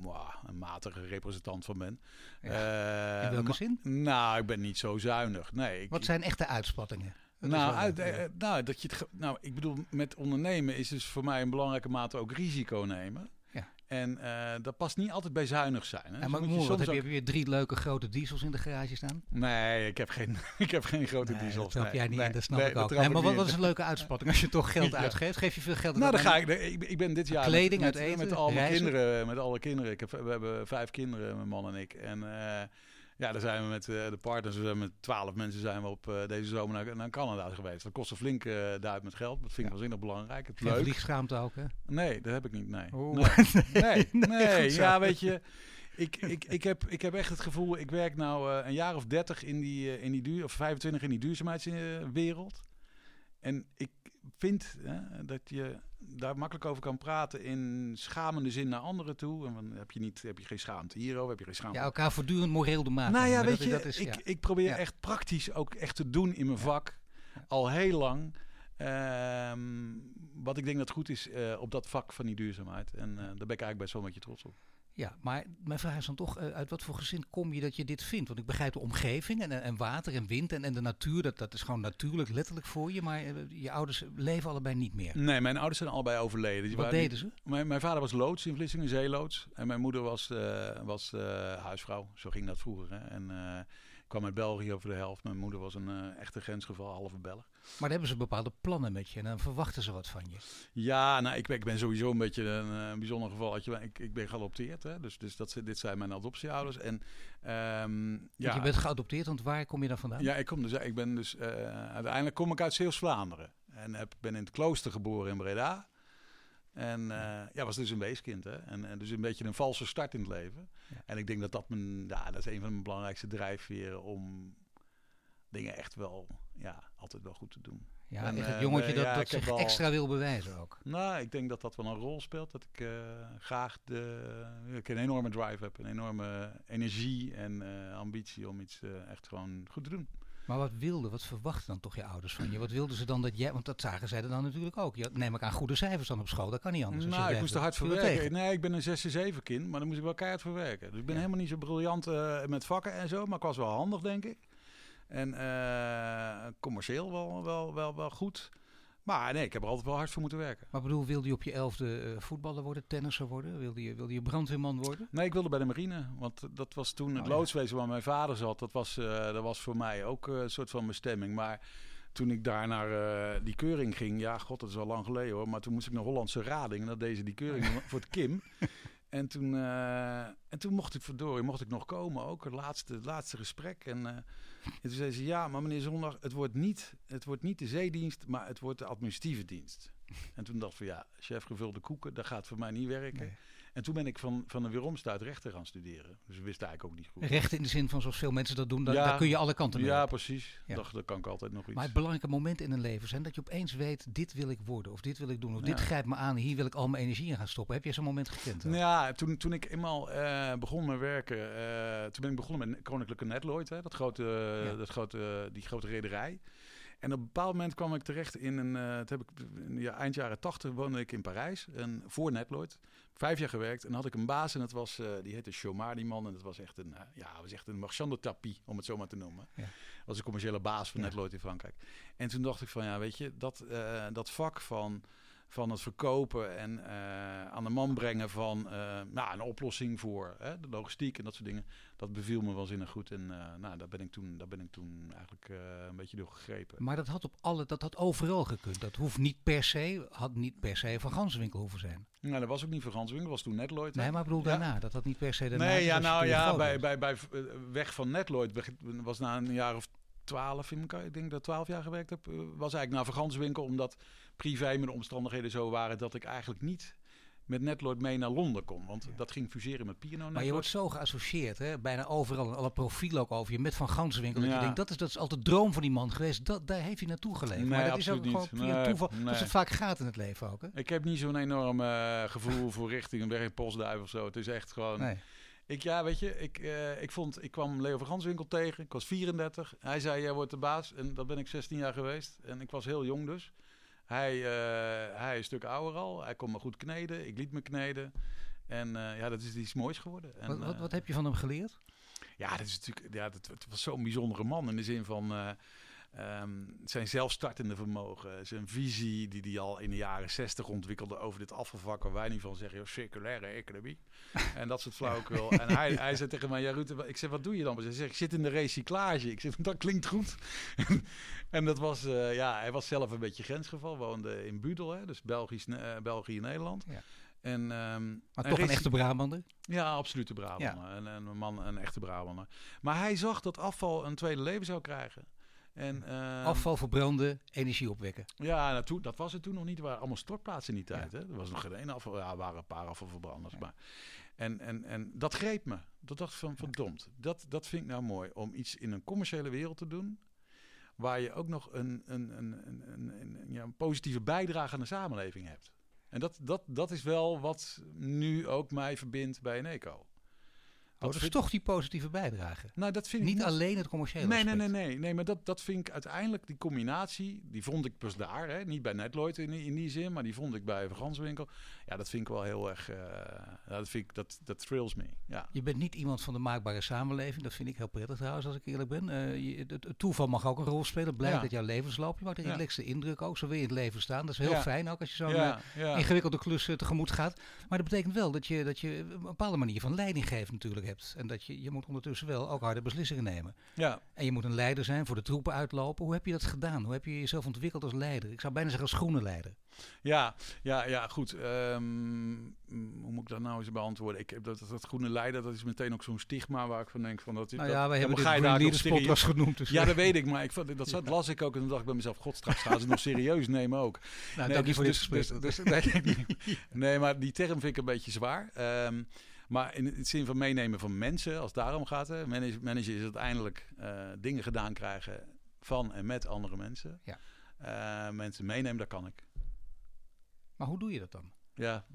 S3: wow, een matige representant van ben.
S2: Ja. in welke zin?
S3: Nou, ik ben niet zo zuinig. Nee, ik,
S2: wat zijn echte uitspattingen?
S3: Nou, uit, uh, nou, dat je het, nou, ik bedoel, met ondernemen is dus voor mij een belangrijke mate ook risico nemen.
S2: Ja.
S3: En uh, dat past niet altijd bij zuinig zijn. Hè?
S2: Ja, maar dus moet je soms heb je weer drie leuke grote diesels in de garage staan?
S3: Nee, ik heb geen, ik heb geen grote
S2: nee,
S3: diesels.
S2: Dat trap jij niet nee, in, dat snap ik ook. Maar wat, wat is een leuke uitspatting als je toch geld uitgeeft? Geef je veel geld
S3: Nou, dan ga ik. Ik, ik ben dit jaar
S2: kleding
S3: met, met al mijn kinderen, met alle kinderen. Ik heb, we hebben vijf kinderen, mijn man en ik. En uh, ja, daar zijn we met uh, de partners, we zijn met twaalf mensen zijn we op uh, deze zomer naar, naar, Canada geweest. Dat kostte flink uh, duit met geld. Dat vind ik ja. waanzinnig belangrijk. Het
S2: Geen vliegschaamte ook, hè?
S3: Nee, dat heb ik niet. Nee.
S2: Oh.
S3: Nee, nee, nee, nee ja, weet je. Ik, ik, ik, heb, ik heb echt het gevoel, ik werk nou een jaar of dertig in die, in die duur, of 25 in die duurzaamheidswereld. En ik vind dat je daar makkelijk over kan praten in schamende zin naar anderen toe. En dan heb je, niet, heb je geen schaamte hierover, heb je geen schaamte.
S2: Ja, elkaar voortdurend moreel de maat.
S3: Nou ja, weet je, dat is, ik, ja. ik probeer ja. echt praktisch ook echt te doen in mijn vak. Al heel lang. Um, wat ik denk dat goed is uh, op dat vak van die duurzaamheid. En uh, daar ben ik eigenlijk best wel een beetje trots op.
S2: Ja, maar mijn vraag is dan toch, uh, uit wat voor gezin kom je dat je dit vindt? Want ik begrijp de omgeving en, en water en wind en, en de natuur, dat, dat is gewoon natuurlijk, letterlijk voor je. Maar uh, je ouders leven allebei niet meer.
S3: Nee, mijn ouders zijn allebei overleden. Die
S2: wat deden ze?
S3: Mijn, mijn, vader was loods in Vlissingen, zeeloods. En mijn moeder was, uh, was huisvrouw, zo ging dat vroeger. Hè. En kwam uit België over de helft. Mijn moeder was een echte grensgeval, halve Belg.
S2: Maar dan hebben ze bepaalde plannen met je en dan verwachten ze wat van je.
S3: Ja, nou, ik ben, ik ben sowieso een beetje een, een bijzonder geval. Ik, ik ben geadopteerd, hè? dus, dus dat, dit zijn mijn adoptieouders. En, um, ja.
S2: Je bent geadopteerd, want waar kom je dan vandaan?
S3: Ja, ik, kom dus, ik ben dus, uh, uiteindelijk kom ik uit Zeeuws-Vlaanderen. En heb, ben in het klooster geboren in Breda. En uh, ja, was dus een weeskind. Hè? En, en, dus een beetje een valse start in het leven. Ja. En ik denk dat dat, mijn, ja, dat is een van mijn belangrijkste drijfveren om dingen echt wel, ja, altijd wel goed te doen.
S2: Ja, en, het jongetje uh, dat, ja, dat zich al, extra wil bewijzen ook.
S3: Nou, ik denk dat dat wel een rol speelt. Dat ik uh, graag de, ik een enorme drive heb, een enorme energie en ambitie om iets echt gewoon goed te doen.
S2: Maar wat wilden, wat verwachten dan toch je ouders van je? Wat wilden ze dan dat jij, want dat zagen zij dan natuurlijk ook. Je neem ik aan goede cijfers dan op school, dat kan niet anders.
S3: Nou, ik moest er hard voor werken. Nee, ik ben een 6-7 kind, maar dan moest ik wel keihard voor werken. Dus ik ben ja. helemaal niet zo briljant uh, met vakken en zo, maar ik was wel handig, denk ik. En uh, commercieel wel, wel, wel, wel goed. Maar nee, ik heb er altijd wel hard voor moeten werken.
S2: Maar bedoel, wilde je op je elfde uh, voetballer worden, tennisser worden? Wilde je, wilde je brandweerman worden?
S3: Nee, ik wilde bij de marine. Want dat was toen oh, het loodswezen ja. waar mijn vader zat. Dat was, uh, dat was voor mij ook uh, een soort van bestemming. Maar toen ik daar naar die keuring ging... Ja, god, dat is al lang geleden hoor. Maar toen moest ik naar Hollandse Rading. En dat deze die keuring voor het Kim. En toen, eh, en toen mocht ik verdorie, mocht ik nog komen ook, het laatste, laatste gesprek. En, eh, en toen zei ze, ja, maar meneer Zondag, het wordt, niet, het wordt niet de zeedienst, maar het wordt de administratieve dienst. En toen dacht ik van, ja, chef gevulde koeken, dat gaat voor mij niet werken. En toen ben ik van, van de weeromstuit rechter gaan studeren. Dus we wisten eigenlijk ook niet goed.
S2: Rechten in de zin van zoals veel mensen dat doen, daar,
S3: Ja.
S2: daar kun je alle kanten mee
S3: Ja,
S2: op.
S3: precies.
S2: Ja.
S3: Dacht, dat kan ik altijd nog iets.
S2: Maar het belangrijke moment in een leven zijn dat je opeens weet, dit wil ik worden, of dit wil ik doen, of dit grijpt me aan, hier wil ik al mijn energie in gaan stoppen. Heb je zo'n moment gekend?
S3: ja, toen, toen ik eenmaal eh, begon met werken, eh, toen ben ik begonnen met Koninklijke Netloid, hè, dat grote, dat grote, die grote rederij. En op een bepaald moment kwam ik terecht in een, eh heb ik, in de eind jaren tachtig woonde ik in Parijs, en voor Netloid. Vijf jaar gewerkt en had ik een baas en dat was, eh, die heette Chomar, die man. En dat was echt een, eh, ja, was echt een marchand de tapis, om het zo maar te noemen.
S2: Ja.
S3: Was een commerciële baas van
S2: Ja.
S3: Netloid in Frankrijk. En toen dacht ik van, ja, weet je, dat, dat vak van van het verkopen en eh, aan de man brengen van eh, nou, een oplossing voor hè, de logistiek en dat soort dingen. Dat beviel me waanzinnig goed. En eh, nou, daar, ben ik toen, daar ben ik toen eigenlijk een beetje door gegrepen.
S2: Maar dat had, op alle, dat had overal gekund. Dat hoeft niet per se, had niet per se van Ganswinkel hoeven zijn.
S3: Nou, dat was ook niet voor Ganswinkel, dat was toen Netloid. hè?
S2: Nee, maar ik bedoel
S3: Ja.
S2: daarna. Dat had niet per se daarna.
S3: Nee, ja, nou ja, bij, bij, bij weg van Netloid was na een jaar of twaalf, in elkaar, ik denk dat twaalf jaar gewerkt heb, eh, was eigenlijk naar Verganswinkel, omdat privé mijn omstandigheden zo waren dat ik eigenlijk niet met Netloid mee naar Londen kon. Want dat ging fuseren met Piano
S2: Maar je wordt zo geassocieerd, hè? bijna overal, in alle profielen ook over je, met Van Ganswinkel. Dat je
S3: Ja.
S2: denkt, dat is, dat is altijd de droom van die man geweest. Dat, daar heeft hij naartoe geleefd.
S3: Nee,
S2: maar dat is ook gewoon
S3: niet.
S2: via
S3: Nee,
S2: toeval.
S3: nee.
S2: Dat het vaak gaat in het leven ook. Hè?
S3: Ik heb niet zo'n enorm eh, gevoel voor richting een werk postduif of zo. Het is echt gewoon.
S2: Nee.
S3: Ik, ja, weet je, ik, eh, ik, vond, ik kwam Leo van Ganswinkel tegen. Ik was 34. Hij zei, jij wordt de baas. En dat ben ik 16 jaar geweest. En ik was heel jong dus. Hij, eh, hij is een stuk ouder al. Hij kon me goed kneden. Ik liet me kneden. En eh, ja, dat is iets moois geworden. En,
S2: Wat, wat, wat heb je van hem geleerd?
S3: ja, dat is natuurlijk, ja, dat, het was zo'n bijzondere man in de zin van ehm, zijn zelfstartende vermogen, zijn visie die hij al in de jaren 60 ontwikkelde over dit afvalvak waar wij niet van zeggen, joh, circulaire economie en dat soort flauwekul. en hij, hij zei tegen mij, ja Ruud, ik zeg, wat doe je dan? Hij zegt, ik zit in de recyclage. Ik zeg, dat klinkt goed. en dat was, eh, ja, hij was zelf een beetje grensgeval, woonde in Budel, hè, dus Belgisch, eh, België, Nederland.
S2: Ja.
S3: En, ehm,
S2: Maar toch een echte Brabander?
S3: ja, absolute Brabander. En, en een man, een echte Brabander. Maar hij zag dat afval een tweede leven zou krijgen. En, ehm,
S2: Afval verbranden, energie opwekken.
S3: Ja, nou, toen, dat was het toen nog niet. Er waren allemaal stortplaatsen in die tijd. Hè? Er was nog geen één afval. Ja, er waren een paar afvalverbranders. Maar, en, en, en dat greep me. Dat dacht van, verdomd. Dat, dat vind ik nou mooi. Om iets in een commerciële wereld te doen. Waar je ook nog een, een, een, een, een, een- ja, een positieve bijdrage aan de samenleving hebt. En dat, dat, dat is wel wat nu ook mij verbindt bij een eco.
S2: Oh, dat is toch die positieve bijdrage.
S3: Nou, dat vind ik
S2: Niet alleen het commerciële
S3: Nee, nee,
S2: aspect.
S3: nee, nee, nee. Maar dat, dat vind ik uiteindelijk, die combinatie, die vond ik pas daar. Hè? Niet bij Netloid in, die- in die zin, maar die vond ik bij Verganswinkel. Ja, dat vind ik wel heel erg, ja, dat, vind ik, dat, dat thrills me. Ja.
S2: Je bent niet iemand van de maakbare samenleving. Dat vind ik heel prettig trouwens, als ik eerlijk ben. Eh, je, het, toeval mag ook een rol spelen. Blijkt
S3: Ja.
S2: uit jouw levensloop. Je maakt een
S3: Ja.
S2: relaxte indruk ook. Zo wil je in het leven staan. Dat is heel
S3: Ja.
S2: fijn ook als je zo'n eh, ingewikkelde klus tegemoet gaat. Maar dat betekent wel dat je, dat je een bepaalde manier van leiding geven natuurlijk hebt. En dat je, je moet ondertussen wel ook harde beslissingen nemen.
S3: ja.
S2: En je moet een leider zijn, voor de troepen uitlopen. Hoe heb je dat gedaan? Hoe heb je jezelf ontwikkeld als leider? Ik zou bijna zeggen als groene leider.
S3: Ja, ja, ja, goed. Ehm, hoe moet ik dat nou eens beantwoorden? Ik heb dat, dat, dat groene leider, dat is meteen ook zo'n stigma waar ik van denk van dat.
S2: Nou
S3: dat-
S2: ja, we
S3: dan
S2: hebben dit
S3: ga je
S2: Green Leaders podcast genoemd. Dus
S3: Ja, dat weet ik, maar ik, vond- dat zat, las ik ook en toen dacht ik bij mezelf, god, straks gaan ze nog serieus nemen ook.
S2: nou,
S3: Nee,
S2: dank je
S3: dus-
S2: voor dit
S3: dus-
S2: gesprek.
S3: dus- dus- nee, nee, maar die term vind ik een beetje zwaar. Ehm, maar in het zin van meenemen van mensen, als het daarom gaat. Hè, is uiteindelijk eh, dingen gedaan krijgen van en met andere mensen.
S2: Ja.
S3: Eh, mensen meenemen, dat kan ik.
S2: Maar hoe doe je dat dan?
S3: Ja,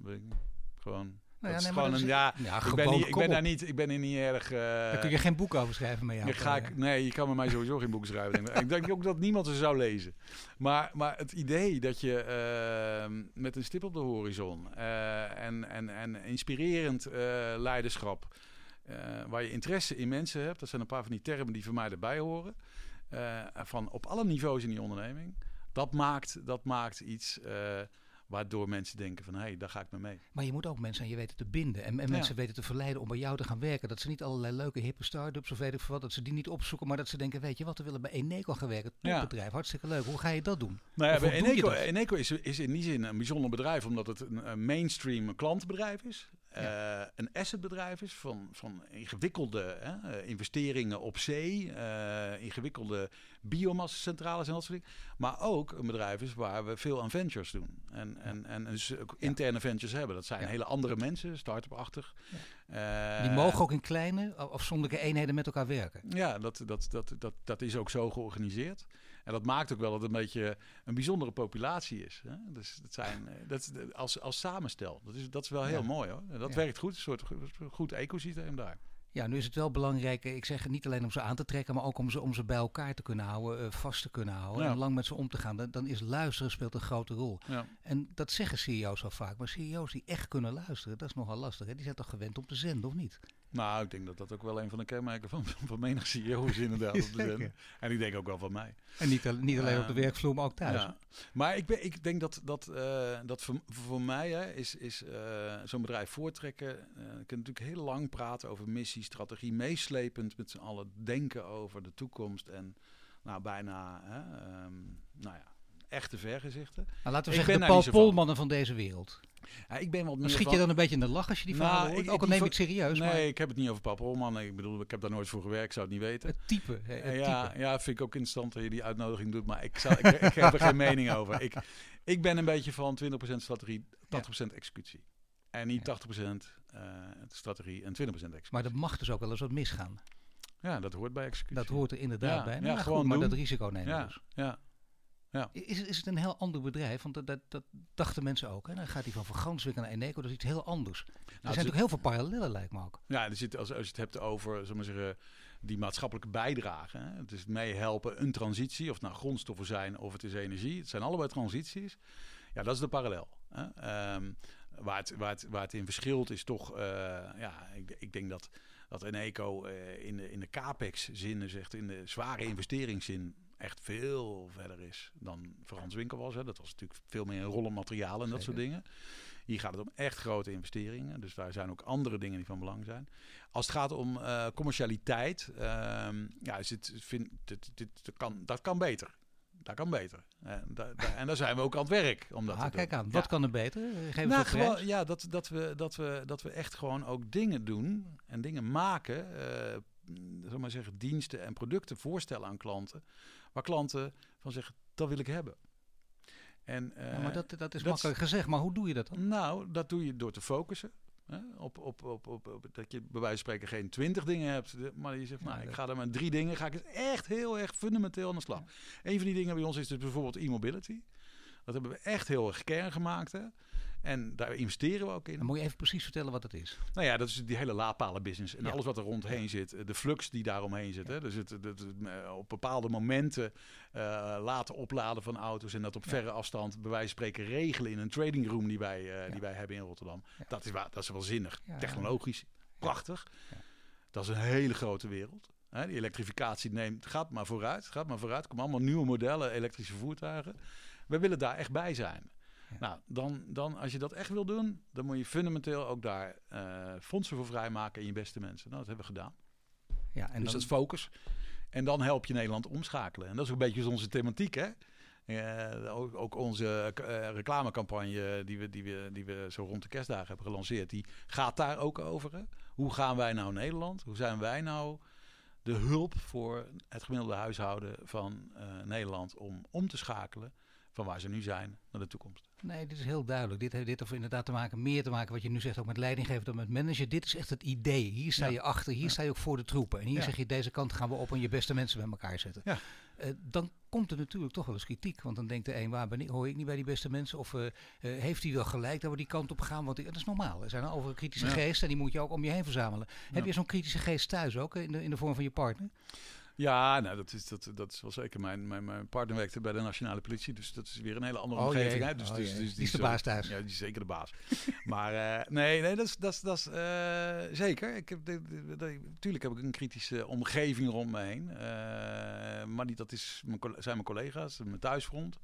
S3: gewoon.
S2: Nou ja, nee,
S3: gewoon een, ja,
S2: ja,
S3: ik ben, niet, ik ben daar niet, ik ben er niet erg. eh,
S2: Daar kun je geen boek over schrijven met jou.
S3: ik ga ik, nee, je kan met mij sowieso geen boek schrijven. ik. denk ook dat niemand ze zou lezen. Maar, maar het idee dat je eh, met een stip op de horizon eh, en, en, en inspirerend eh, leiderschap, eh, waar je interesse in mensen hebt, dat zijn een paar van die termen die voor mij erbij horen, eh, van op alle niveaus in die onderneming, dat maakt, dat maakt iets eh, waardoor mensen denken van hé, hey, daar ga ik mee mee.
S2: Maar je moet ook mensen aan je weten te binden. En, en
S3: Ja.
S2: mensen weten te verleiden om bij jou te gaan werken. Dat ze niet allerlei leuke hippe start-ups of weet ik veel wat. Dat ze die niet opzoeken. Maar dat ze denken, weet je wat, we willen bij Eneco gaan werken.
S3: Ja.
S2: Topbedrijf, hartstikke leuk. Hoe ga je dat doen?
S3: Nou ja, bij Eneco? Eneco is, is in die zin een bijzonder bedrijf, omdat het een, een mainstream klantenbedrijf is. eh, een assetbedrijf is van, van ingewikkelde hè, eh, investeringen op zee, uh, ingewikkelde biomassacentrales en dat soort dingen. Maar ook een bedrijf is waar we veel aan ventures doen. En, en, en dus ook interne ventures hebben. Dat zijn hele andere mensen, start-up-achtig.
S2: Ja. Die mogen ook in kleine, afzonderlijke eenheden met elkaar werken.
S3: Ja, dat, dat, dat, dat, dat is ook zo georganiseerd. En dat maakt ook wel dat het een beetje een bijzondere populatie is. Hè? Dus dat zijn, dat, als, als samenstel. Dat is, dat is wel heel mooi hoor. Dat werkt goed, een soort goed ecosysteem daar.
S2: Ja, nu is het wel belangrijk, ik zeg niet alleen om ze aan te trekken, maar ook om ze, om ze bij elkaar te kunnen houden, uh, vast te kunnen houden en lang met ze om te gaan. Dan, dan is luisteren speelt een grote rol. Ja. En dat zeggen CEO's al vaak, maar CEO's die echt kunnen luisteren, dat is nogal lastig. Hè? Die zijn toch gewend om te zenden, of niet?
S3: Nou, ik denk dat dat ook wel een van de kenmerken van, van menig CEO is inderdaad. zenden. En ik denk ook wel van mij.
S2: En niet, niet alleen op de werkvloer, maar ook thuis. Ja.
S3: Maar ik, ben, ik denk dat, dat, uh, dat voor, voor mij hè, is, is uh, zo'n bedrijf voortrekken. Uh, ik kan natuurlijk heel lang praten over missie, strategie, meeslepend met z'n allen denken over de toekomst. En nou, bijna, hè, um, nou ja, echte vergezichten.
S2: Nou, laten we ik zeggen, de Paul Polmannen van deze wereld.
S3: Ja, ik ben wat
S2: meer schiet je dan een beetje in de lach als je die nou, verhalen hoort? Ook al neem ik het serieus.
S3: Nee, maar... ik heb het niet over Paul Polman. Ik bedoel, ik heb daar nooit voor gewerkt, ik zou het niet weten.
S2: Het type. Hè, het
S3: ja,
S2: type.
S3: ja, vind ik ook interessant dat je die uitnodiging doet. Maar ik, zou, ik, ik heb er geen mening over. Ik, ik ben een beetje van 20% strategie, 80% ja. executie. En niet 80% uh, strategie en 20% executie.
S2: Maar dat mag dus ook wel eens wat misgaan.
S3: Ja, dat hoort bij executie.
S2: Dat hoort er inderdaad
S3: ja,
S2: bij.
S3: Ja,
S2: maar
S3: gewoon
S2: goed, maar dat risico nemen
S3: ja,
S2: dus.
S3: Ja, ja.
S2: Is, is het een heel ander bedrijf? Want dat, dat, dat dachten mensen ook. Hè? Dan gaat hij van Van Ganswijk naar Eneco, dat is iets heel anders. Nou, er zijn natuurlijk heel veel parallellen, lijkt me ook.
S3: Ja, er zit, als, als je het hebt over zeg maar zeggen, die maatschappelijke bijdrage. Hè? Het is meehelpen een transitie, of het nou grondstoffen zijn of het is energie. Het zijn allebei transities. Ja, dat is de parallel. Hè? Um, waar, het, waar, het, waar het in verschilt is toch, uh, ja, ik, ik denk dat, dat Eneco uh, in de, in de capex-zin, zegt in de zware investeringszin, echt veel verder is dan Frans Winkel was. Hè. Dat was natuurlijk veel meer rollen materialen en dat soort dingen. Hier gaat het om echt grote investeringen. Dus daar zijn ook andere dingen die van belang zijn. Als het gaat om uh, commercialiteit, uh, ja, is het, vind, dit, dit, dit kan, dat kan beter. Dat kan beter. En, da, da, en daar zijn we ook aan het werk. Om dat
S2: ah,
S3: te
S2: kijk
S3: doen.
S2: aan, wat kan er beter? Geef
S3: nou, gewoon, ja, dat, dat, we, dat, we, dat we echt gewoon ook dingen doen en dingen maken. Uh, zal maar zeggen, diensten en producten voorstellen aan klanten. Waar klanten van zeggen, dat wil ik hebben. En, uh,
S2: ja, maar dat, dat is dat makkelijk gezegd, maar hoe doe je dat dan?
S3: Nou, dat doe je door te focussen. Hè? Op, op, op, op, op, dat je bij wijze van spreken geen twintig dingen hebt. Maar je zegt, nou, ik ga er met drie dingen, ga ik echt heel erg fundamenteel aan de slag. Ja. Een van die dingen bij ons is dus bijvoorbeeld e-mobility. Dat hebben we echt heel erg kern gemaakt. Hè? En daar investeren we ook in.
S2: Dan moet je even precies vertellen wat het is.
S3: Nou ja, dat is die hele laadpalen business. En ja. alles wat er rondheen zit. De flux die daaromheen zit. Ja. Hè? Dus het, het, het, op bepaalde momenten uh, laten opladen van auto's. En dat op verre afstand, bij wijze van spreken, regelen in een trading room die wij, uh, die wij hebben in Rotterdam. Dat, is, dat is wel zinnig. Technologisch. Prachtig. Dat is een hele grote wereld. Hè? Die elektrificatie neemt, gaat maar vooruit. Gaat maar vooruit. Er komen allemaal nieuwe modellen elektrische voertuigen. We willen daar echt bij zijn. Ja. Nou, dan, dan als je dat echt wil doen, dan moet je fundamenteel ook daar uh, fondsen voor vrijmaken en je beste mensen. Nou, dat hebben we gedaan.
S2: Ja, en
S3: dus
S2: dan...
S3: dat is focus. En dan help je Nederland omschakelen. En dat is ook een beetje onze thematiek, hè? Uh, ook, ook, onze uh, reclamecampagne die we, die, we, die we zo rond de kerstdagen hebben gelanceerd, die gaat daar ook over. Hè? Hoe gaan wij nou Nederland? Hoe zijn wij nou de hulp voor het gemiddelde huishouden van uh, Nederland om om te schakelen van waar ze nu zijn naar de toekomst.
S2: Nee, dit is heel duidelijk. Dit heeft dit of inderdaad te maken, meer te maken wat je nu zegt, ook met leidinggever dan met manager. Dit is echt het idee. Hier sta je ja. achter, hier ja. sta je ook voor de troepen. En hier ja. zeg je, deze kant gaan we op en je beste mensen bij elkaar zetten. Uh, dan komt er natuurlijk toch wel eens kritiek. Want dan denkt de een, waar ben ik, hoor ik niet bij die beste mensen? Of uh, uh, heeft hij wel gelijk dat we die kant op gaan? Want dat is normaal. Er zijn over een kritische geest en die moet je ook om je heen verzamelen. Heb je zo'n kritische geest thuis ook, in de, in de vorm van je partner?
S3: Ja, nou, dat, is, dat, dat is wel zeker. Mijn, mijn, mijn partner werkte bij de Nationale Politie, dus dat is weer een hele andere
S2: oh,
S3: omgeving. Hè? Dus,
S2: oh,
S3: dus,
S2: dus, die is de baas thuis.
S3: Ja, die is zeker de baas. maar uh, nee, nee, dat is, dat is, dat is uh, zeker. Ik heb, de, de, de, natuurlijk heb ik een kritische omgeving rond me heen. Uh, maar niet, dat is mijn, zijn mijn collega's, mijn thuisfront.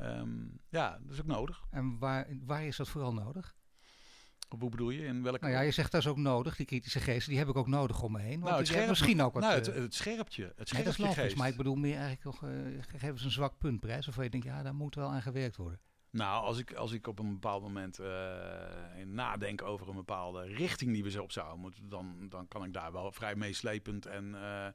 S3: Um, ja, dat is ook nodig.
S2: En waar, waar is dat vooral nodig?
S3: Hoe bedoel je? In welke...
S2: Nou ja, je zegt dat is ook nodig, die kritische geesten, die heb ik ook nodig om me heen. Want
S3: nou, het scherp,
S2: misschien ook wat...
S3: Nou, het, het scherpje. Het scherpje
S2: nee, dat is logisch, maar ik bedoel meer eigenlijk nog, uh, geef eens een zwak punt prijs. Of je denkt, ja, daar moet wel aan gewerkt worden.
S3: Nou, als ik, als ik op een bepaald moment uh, nadenk over een bepaalde richting die we zo op zouden moeten, dan, dan kan ik daar wel vrij meeslepend en uh,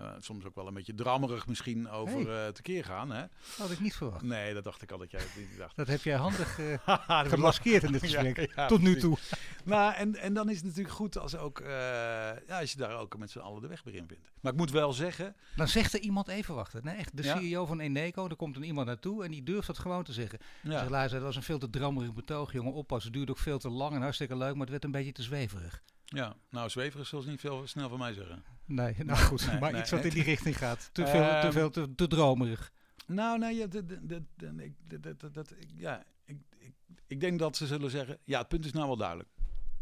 S3: uh, soms ook wel een beetje drammerig misschien over hey. uh, tekeer gaan. Hè?
S2: Had ik niet verwacht.
S3: Nee, dat dacht ik al dat jij niet dacht.
S2: dat heb jij handig uh, gemaskeerd in dit gesprek. ja, ja, Tot nu toe.
S3: nou, en, en dan is het natuurlijk goed als, ook, ja, als je daar ook met z'n allen de weg weer in vindt. Maar ik moet wel zeggen...
S2: Dan zegt er iemand even wachten. Nee, echt, de CEO van Eneco, er komt een iemand naartoe en die durft dat gewoon te zeggen. Ja. Zeg, luister, dat was een veel te drammerig betoog, jongen. Oppassen, duurde ook veel te lang en hartstikke leuk, maar het werd een beetje te zweverig.
S3: Ja, nou, zweverig zullen ze niet veel snel van mij zeggen.
S2: Nee, nou goed, nee, maar nee, iets wat in die richting gaat. Te veel, te, veel te, te, dromerig.
S3: Nou, nee, ja, dat, dat, dat, dat, ja ik, ik, ik denk dat ze zullen zeggen, ja, het punt is nou wel duidelijk.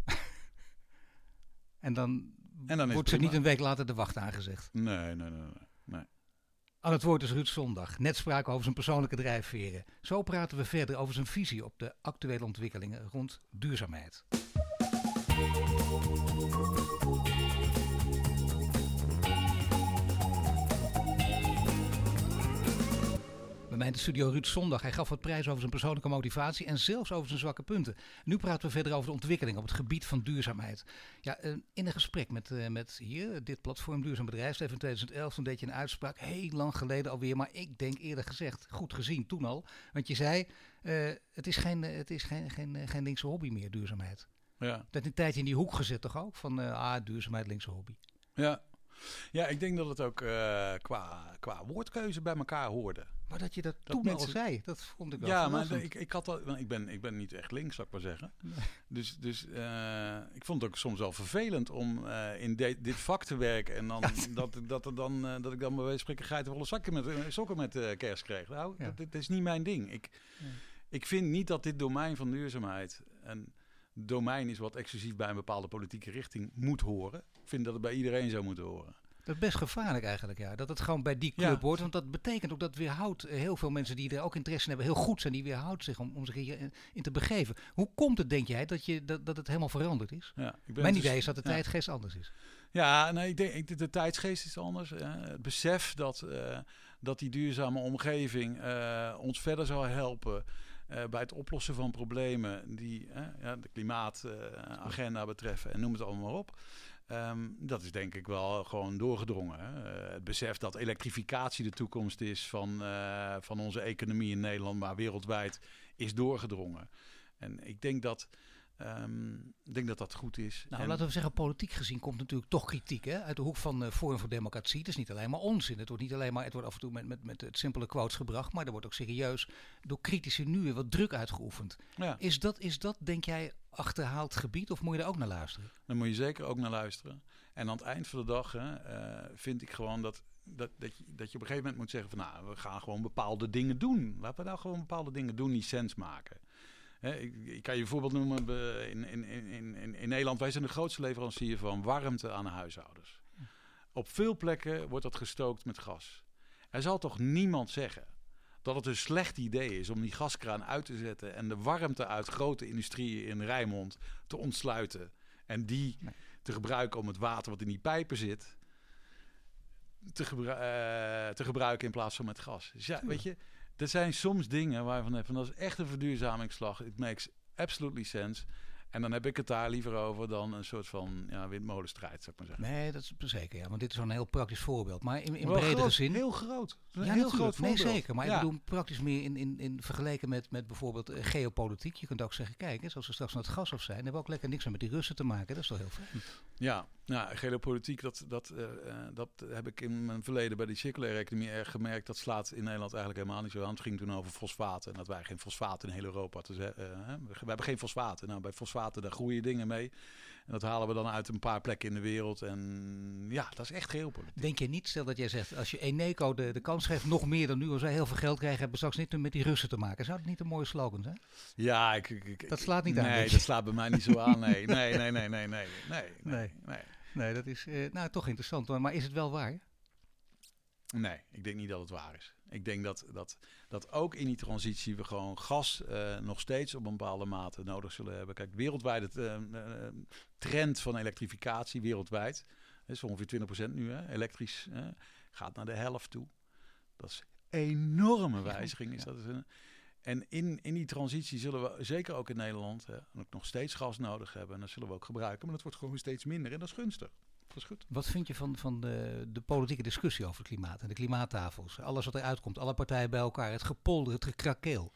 S2: en dan, en dan wordt ze niet een week later de wacht aangezegd.
S3: Nee, nee, nee, nee.
S2: Aan het woord is Ruud Zondag. Net spraken over zijn persoonlijke drijfveren. Zo praten we verder over zijn visie op de actuele ontwikkelingen rond duurzaamheid. In de studio Ruud Zondag. Hij gaf wat prijs over zijn persoonlijke motivatie en zelfs over zijn zwakke punten. Nu praten we verder over de ontwikkeling op het gebied van duurzaamheid. Ja, in een gesprek met, uh, met hier, dit platform Duurzaam Bedrijfsleven in 2011, toen deed je een uitspraak, heel lang geleden alweer, maar ik denk eerder gezegd, goed gezien toen al. Want je zei, uh, het is, geen, het is geen, geen, geen linkse hobby meer, duurzaamheid.
S3: Ja.
S2: Dat een tijdje in die hoek gezet toch ook? Van uh, ah, duurzaamheid, linkse hobby.
S3: Ja. ja, ik denk dat het ook uh, qua, qua woordkeuze bij elkaar hoorde.
S2: Maar dat je dat, dat toen mensen... al zei, dat vond ik wel
S3: Ja, maar ik, ik, had al, ik, ben, ik ben niet echt links, zou ik maar zeggen. Nee. Dus, dus uh, ik vond het ook soms wel vervelend om uh, in de, dit vak te werken. En dan, ja. dat, dat, er dan, uh, dat ik dan bij wijze van spreken zakken met, sokken met kerst kreeg. Nou, ja. dat, is niet mijn ding. Ik, ja. ik vind niet dat dit domein van duurzaamheid... En, domein is wat exclusief bij een bepaalde politieke richting moet horen. Ik vind dat het bij iedereen zou moeten horen.
S2: Dat is best gevaarlijk eigenlijk, ja. Dat het gewoon bij die club ja. hoort. Want dat betekent ook dat weerhoudt heel veel mensen die er ook interesse in hebben, heel goed zijn, die weerhoudt zich om, om zich hierin in te begeven. Hoe komt het, denk jij, dat, je, dat, dat het helemaal veranderd is?
S3: Ja,
S2: Mijn dus, idee is dat de ja. tijdgeest anders is.
S3: Ja, nee, ik denk de, de tijdsgeest is anders. Uh, het besef dat, uh, dat die duurzame omgeving uh, ons verder zou helpen. Uh, bij het oplossen van problemen die ja, de klimaatagenda betreffen en noem het allemaal maar op. Um, dat is denk ik wel gewoon doorgedrongen. Hè? het besef dat elektrificatie de toekomst is van, van onze economie in Nederland, maar wereldwijd, is doorgedrongen. En ik denk dat Um, ik denk dat dat goed is.
S2: Nou, en laten we zeggen, politiek gezien komt natuurlijk toch kritiek hè? uit de hoek van uh, Forum voor Democratie. Het is niet alleen maar onzin. Het wordt niet alleen maar, het wordt af en toe met, met, met het simpele quotes gebracht, maar er wordt ook serieus door critici nu weer wat druk uitgeoefend. Ja. Is, dat, is dat, denk jij, achterhaald gebied of moet je er ook naar luisteren?
S3: Dan moet je zeker ook naar luisteren. En aan het eind van de dag hè, uh, vind ik gewoon dat dat, dat, je, dat je op een gegeven moment moet zeggen van nou, we gaan gewoon bepaalde dingen doen. Laten we nou gewoon bepaalde dingen doen die sens maken. He, ik, ik, kan je een voorbeeld noemen. In, in, in, in, in Nederland, wij zijn de grootste leverancier van warmte aan de huishoudens. Op veel plekken wordt dat gestookt met gas. Er zal toch niemand zeggen dat het een slecht idee is om die gaskraan uit te zetten en de warmte uit grote industrieën in Rijnmond te ontsluiten en die nee. te gebruiken om het water wat in die pijpen zit te, gebru uh, te gebruiken in plaats van met gas. Dus ja, weet je, er zijn soms dingen waarvan van dat is echt een verduurzamingsslag. It makes absolutely sense. En dan heb ik het daar liever over dan een soort van ja, windmolenstrijd, zou ik maar zeggen.
S2: Nee, dat is zeker. Ja, want dit is zo'n heel praktisch voorbeeld. Maar in, in bredere
S3: groot,
S2: zin.
S3: Heel groot.
S2: Ja,
S3: heel
S2: natuurlijk.
S3: groot
S2: Nee,
S3: voorbeeld.
S2: zeker. Maar
S3: ja.
S2: ik bedoel praktisch meer in, in, in vergeleken met, met bijvoorbeeld uh, geopolitiek. Je kunt ook zeggen, kijk, hè, zoals we straks naar het gas af zijn, hebben we ook lekker niks meer met die Russen te maken. Dat is toch heel fijn.
S3: Ja, nou, geopolitiek, dat, dat, uh, dat heb ik in mijn verleden bij die circulaire economie erg gemerkt. Dat slaat in Nederland eigenlijk helemaal niet zo aan. Het ging toen over fosfaten. En dat wij geen fosfaten in heel Europa te zeggen. Uh, we hebben geen fosfaten. Nou, bij fosfaten daar groeien dingen mee. En dat halen we dan uit een paar plekken in de wereld. En ja, dat is echt geopolitiek.
S2: Denk je niet, stel dat jij zegt, als je Eneco de, de kans geeft, nog meer dan nu, als wij heel veel geld krijgen, hebben we straks niet met die Russen te maken. Zou dat niet een mooie slogan zijn?
S3: Ja, ik, ik, ik
S2: dat slaat niet
S3: nee,
S2: aan.
S3: Nee, dat slaat bij mij niet zo aan. Nee, nee, nee, nee, nee, nee, nee, nee.
S2: nee.
S3: nee.
S2: Nee, dat is uh, nou, toch interessant. Maar is het wel waar?
S3: Nee, ik denk niet dat het waar is. Ik denk dat, dat, dat ook in die transitie we gewoon gas uh, nog steeds op een bepaalde mate nodig zullen hebben. Kijk, wereldwijd het uh, trend van elektrificatie wereldwijd is ongeveer 20% nu, hè, elektrisch, gaat naar de helft toe. Dat is een enorme wijziging. Is dat een, En in, in die transitie zullen we zeker ook in Nederland hè, ook nog steeds gas nodig hebben. En dat zullen we ook gebruiken. Maar dat wordt gewoon steeds minder en dat is gunstig. Dat is goed.
S2: Wat vind je van, van de, de politieke discussie over het klimaat en de klimaattafels? Alles wat eruit komt, alle partijen bij elkaar, het gepolder, het gekrakeel.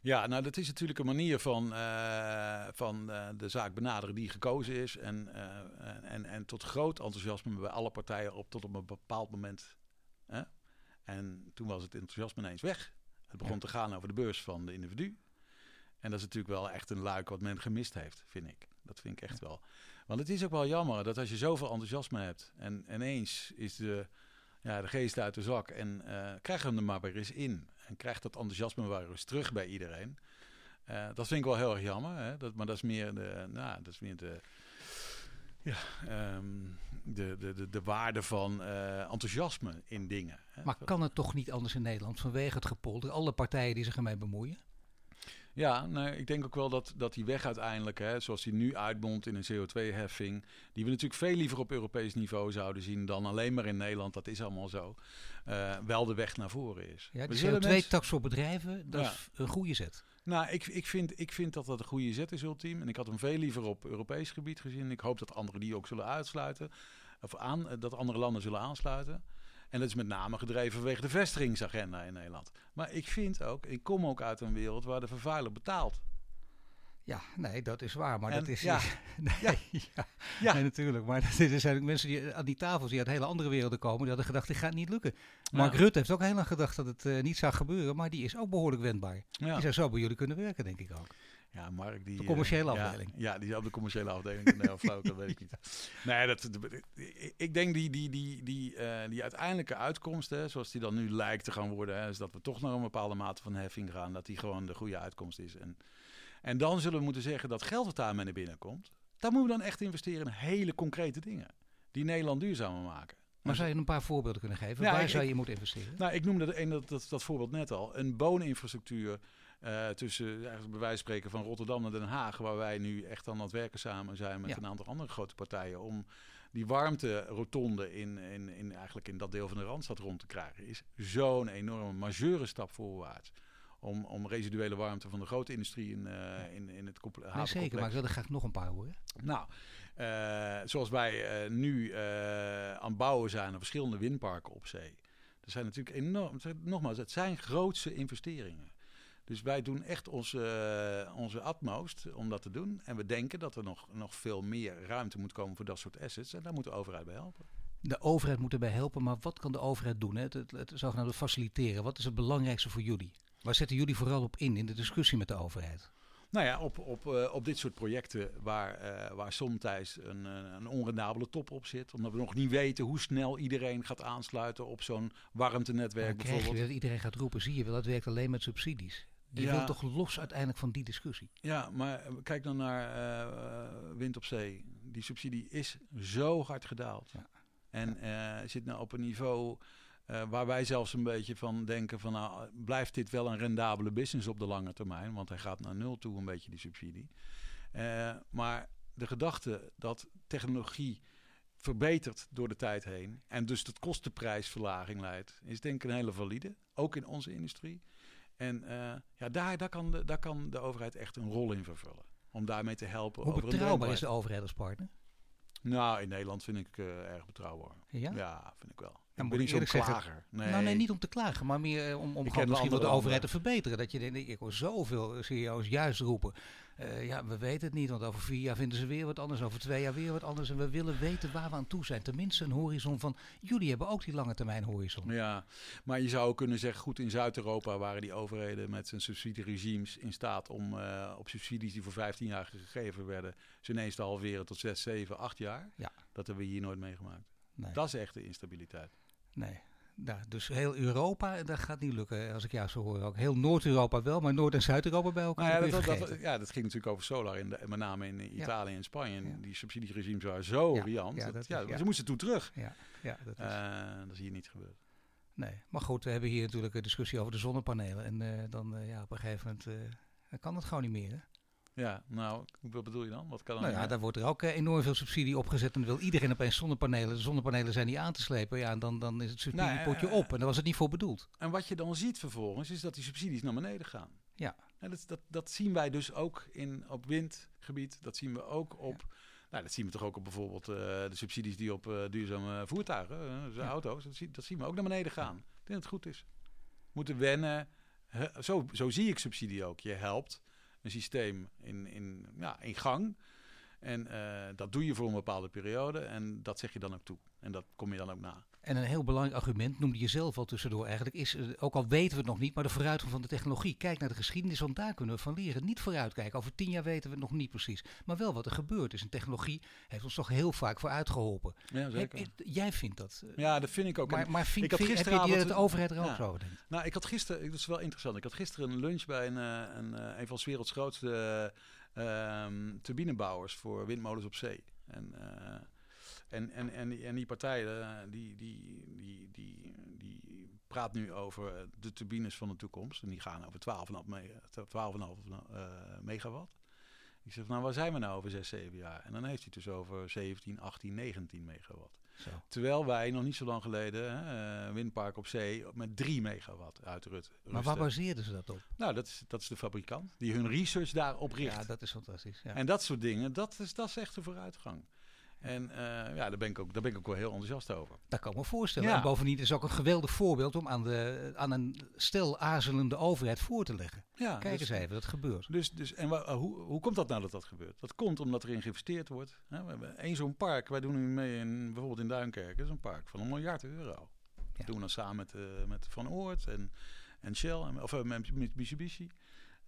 S3: Ja, nou dat is natuurlijk een manier van, uh, van uh, de zaak benaderen die gekozen is. En, uh, en, en tot groot enthousiasme bij alle partijen op tot op een bepaald moment. Hè? En toen was het enthousiasme ineens weg. Het begon ja. te gaan over de beurs van de individu. En dat is natuurlijk wel echt een luik wat men gemist heeft, vind ik. Dat vind ik echt wel. Want het is ook wel jammer dat als je zoveel enthousiasme hebt en ineens is de, ja, de geest uit de zak en uh, krijg hem er maar weer eens in. En krijgt dat enthousiasme weer eens terug bij iedereen. Uh, dat vind ik wel heel erg jammer. Hè? Dat, maar dat is meer de, nou, dat is meer de, ja, um, de, de, de, de waarde van uh, enthousiasme in dingen. Hè?
S2: Maar kan het toch niet anders in Nederland vanwege het gepolder? Alle partijen die zich ermee bemoeien?
S3: Ja, nou, ik denk ook wel dat, dat die weg uiteindelijk, hè, zoals die nu uitmondt in een CO2-heffing, die we natuurlijk veel liever op Europees niveau zouden zien dan alleen maar in Nederland, dat is allemaal zo, uh, wel de weg naar voren is.
S2: Ja, de CO2-tax voor bedrijven, dat ja. is een goede zet.
S3: Nou, ik, ik, vind, ik vind dat dat een goede zet is, ultiem. En ik had hem veel liever op Europees gebied gezien. Ik hoop dat anderen die ook zullen uitsluiten. Of aan, dat andere landen zullen aansluiten. En dat is met name gedreven vanwege de vestigingsagenda in Nederland. Maar ik vind ook, ik kom ook uit een wereld waar de vervuiler betaalt.
S2: Ja, nee, dat is waar. Maar
S3: En-
S2: dat is.
S3: ja.
S2: nee,
S3: Ja.
S2: ja.
S3: Ja.
S2: Nee, natuurlijk. Maar er zijn eigenlijk mensen die aan die tafels die uit hele andere werelden komen. Die hadden gedacht, dit gaat niet lukken. Mark
S3: Ja.
S2: Rutte heeft ook heel lang gedacht dat het eh, niet zou gebeuren. Maar die is ook behoorlijk wendbaar. Die zou zo bij jullie kunnen werken, denk ik ook.
S3: Ja, Mark die...
S2: De
S3: eh,
S2: commerciële
S3: ja,
S2: afdeling.
S3: Ja, die is op de commerciële afdeling. Nee, of flauw, dat weet ik niet. Nee, dat, ik denk die, die, die, die, eh, die uiteindelijke uitkomst, hè, zoals die dan nu lijkt te gaan worden, hè, is dat we toch naar een bepaalde mate van heffing gaan, dat die gewoon de goede uitkomst is. En, en dan zullen we moeten zeggen dat geld wat daarmee naar binnen komt, daar moeten we dan echt investeren in hele concrete dingen, die Nederland duurzamer maken.
S2: Maar zou je een paar voorbeelden kunnen geven?
S3: Ja,
S2: Waar
S3: ik-
S2: zou je moeten investeren?
S3: Nou, ik noemde de een, dat, dat, dat voorbeeld net al. Een booninfrastructuur eh, tussen, eigenlijk bij wijze van spreken, van Rotterdam naar Den Haag. Waar wij nu echt aan het werken samen zijn met
S2: Ja.
S3: een aantal andere grote partijen. Om die warmte-rotonde in, in, in, eigenlijk in dat deel van de Randstad rond te krijgen. Is zo'n enorme majeure stap voorwaarts. Om, om residuele warmte van de grote industrie in, eh, in, in het comple-
S2: Nee, zeker, maar ik wil er graag nog een paar horen.
S3: nou, eh, zoals wij nu aan het bouwen zijn aan verschillende windparken op zee. Er zijn natuurlijk enorm, nogmaals, het zijn grootse investeringen. Dus wij doen echt onze, eh, onze utmost om dat te doen. En we denken dat er nog, nog veel meer ruimte moet komen voor dat soort assets. En daar moet de overheid bij helpen.
S2: De overheid moet erbij helpen, maar wat kan de overheid doen? Hè? Het, het, het zogenaamde faciliteren. Wat is het belangrijkste voor jullie? Waar zetten jullie vooral op in, in de discussie met de overheid?
S3: Nou ja, op, op, eh, op dit soort projecten waar, eh waar somtijds een, een onrendabele top op zit. Omdat we nog niet weten hoe snel iedereen gaat aansluiten op zo'n warmtenetwerk
S2: Dan krijg je
S3: bijvoorbeeld.
S2: dat iedereen gaat roepen, zie je wel, dat werkt alleen met subsidies. Je
S3: Ja.
S2: wilt toch los uiteindelijk van die discussie?
S3: Ja, maar eh, kijk dan naar eh, wind op zee. Die subsidie is zo hard gedaald.
S2: Ja.
S3: En eh, zit nou op een niveau waar wij zelfs een beetje van denken van... nou, blijft dit wel een rendabele business op de lange termijn? Want hij gaat naar nul toe, een beetje die subsidie. Maar de gedachte dat technologie verbetert door de tijd heen... en dus tot kostenprijsverlaging leidt... is denk ik een hele valide, ook in onze industrie. En eh, ja, daar, daar, kan de, daar kan de overheid echt een rol in vervullen. Om daarmee te helpen.
S2: Hoe
S3: over
S2: betrouwbaar is de overheid als partner?
S3: Nou, in Nederland vind ik eh, erg betrouwbaar.
S2: Ja?
S3: Ja, vind ik wel.
S2: moet
S3: ik ben niet zo'n
S2: zeggen-
S3: klager. Nee.
S2: Nou nee, niet om te klagen, maar meer eh, om, om gewoon misschien wel de overheid te verbeteren. Dat je denkt, ik hoor zoveel CEO's juist roepen. Eh, ja, we weten het niet, want over vier jaar vinden ze weer wat anders, over twee jaar weer wat anders. En we willen weten waar we aan toe zijn. Tenminste een horizon van, jullie hebben ook die lange termijn horizon.
S3: Ja, maar je zou kunnen zeggen, goed, in Zuid-Europa waren die overheden met zijn subsidieregimes in staat om eh, op subsidies die voor 15 jaar gegeven werden, ze ineens te halveren tot 6, 7, 8 jaar.
S2: Ja.
S3: Dat hebben we hier nooit meegemaakt.
S2: Nee,
S3: Dat is echt de instabiliteit.
S2: nee. Nou, dus heel Europa, dat gaat niet lukken, als ik jou zo hoor ook. Heel Noord-Europa wel, maar Noord- en Zuid-Europa bij elkaar.
S3: Nou ja,
S2: dat
S3: dat, dat, ja, dat ging natuurlijk over solar, in de, met name in Italië en Spanje.
S2: Ja.
S3: Die subsidieregimes waren zo riant.
S2: ja,
S3: dat-
S2: dat is-.
S3: Ze moesten toen terug.
S2: ja, ja, dat is...
S3: Eh, dat is hier niet gebeurd.
S2: Nee, maar goed, we hebben hier natuurlijk een discussie over de zonnepanelen. En eh, dan eh, ja, op een gegeven moment kan het gewoon niet meer. Hè?
S3: Ja, nou, wat bedoel je dan? Wat kan dan
S2: Nou ja, daar wordt er ook eh, enorm veel subsidie opgezet. En dan wil iedereen opeens zonnepanelen. De zonnepanelen zijn niet aan te slepen. Ja, en dan, dan is het subsidiepotje
S3: Nou, eh,
S2: op. En daar was het niet voor bedoeld.
S3: En wat je dan ziet vervolgens, is dat die subsidies naar beneden gaan.
S2: Ja.
S3: En dat, dat, dat zien wij dus ook in, op windgebied. Dat zien we ook op... Nou, dat zien we toch ook op bijvoorbeeld uh, de subsidies die op uh, duurzame voertuigen, uh, dus ja. auto's, dat, zie, dat zien we ook naar beneden gaan. Ik denk dat het goed is. We moeten wennen. Zo, zo zie ik subsidie ook. Je helpt systeem in, in, ja, in gang. En dat doe je voor een bepaalde periode en dat zeg je dan ook toe. En dat kom je dan ook na.
S2: En een heel belangrijk argument, noemde je zelf al tussendoor eigenlijk, is, ook al weten we het nog niet, maar de vooruitgang van de technologie. Kijk naar de geschiedenis, want daar kunnen we van leren. Niet vooruitkijken, over tien jaar weten we het nog niet precies. Maar wel wat er gebeurd is. En technologie heeft ons toch heel vaak vooruit geholpen.
S3: Ja, zeker.
S2: Heb, jij vindt dat?
S3: Ja, dat vind ik ook.
S2: Maar, maar vind, ik had vind, heb je de overheid er ook zo over denkt?
S3: Nou, ik had gisteren, dat is wel interessant, ik had gisteren een lunch bij een, een, een van 's werelds grootste uh, turbinebouwers voor windmolens op zee. En... Uh, en, en, en, en die partij die, die, die, die, die praat nu over de turbines van de toekomst. En die gaan over 12,5 me 12 uh, megawatt. Ik zeg, nou waar zijn we nou over 6, 7 jaar? En dan heeft hij het dus over 17, 18, 19 megawatt.
S2: Zo.
S3: Terwijl wij nog niet zo lang geleden hè, windpark op zee met 3 megawatt uitrusten.
S2: Maar waar baseerden ze dat op?
S3: Nou, dat is, dat is de fabrikant die hun research daarop richt.
S2: Ja, dat is fantastisch. Ja.
S3: En dat soort dingen, dat is, dat is echt de vooruitgang. En uh, ja, daar ben, ik ook, daar ben ik ook wel heel enthousiast over.
S2: Dat kan ik me voorstellen. Ja. En bovendien is het ook een geweldig voorbeeld om aan, de, aan een stel aarzelende overheid voor te leggen.
S3: Ja,
S2: Kijk
S3: dus,
S2: eens even, dat gebeurt.
S3: Dus, dus, en wa, hoe, hoe komt dat nou dat dat gebeurt? Dat komt omdat erin geïnvesteerd wordt. Hè? We hebben één zo'n park, wij doen nu mee in, bijvoorbeeld in Duinkerk, dat is een park van een miljard euro. Ja. Dat doen we dan samen met, uh, met Van Oort en, en Shell, en, of uh, met Mitsubishi.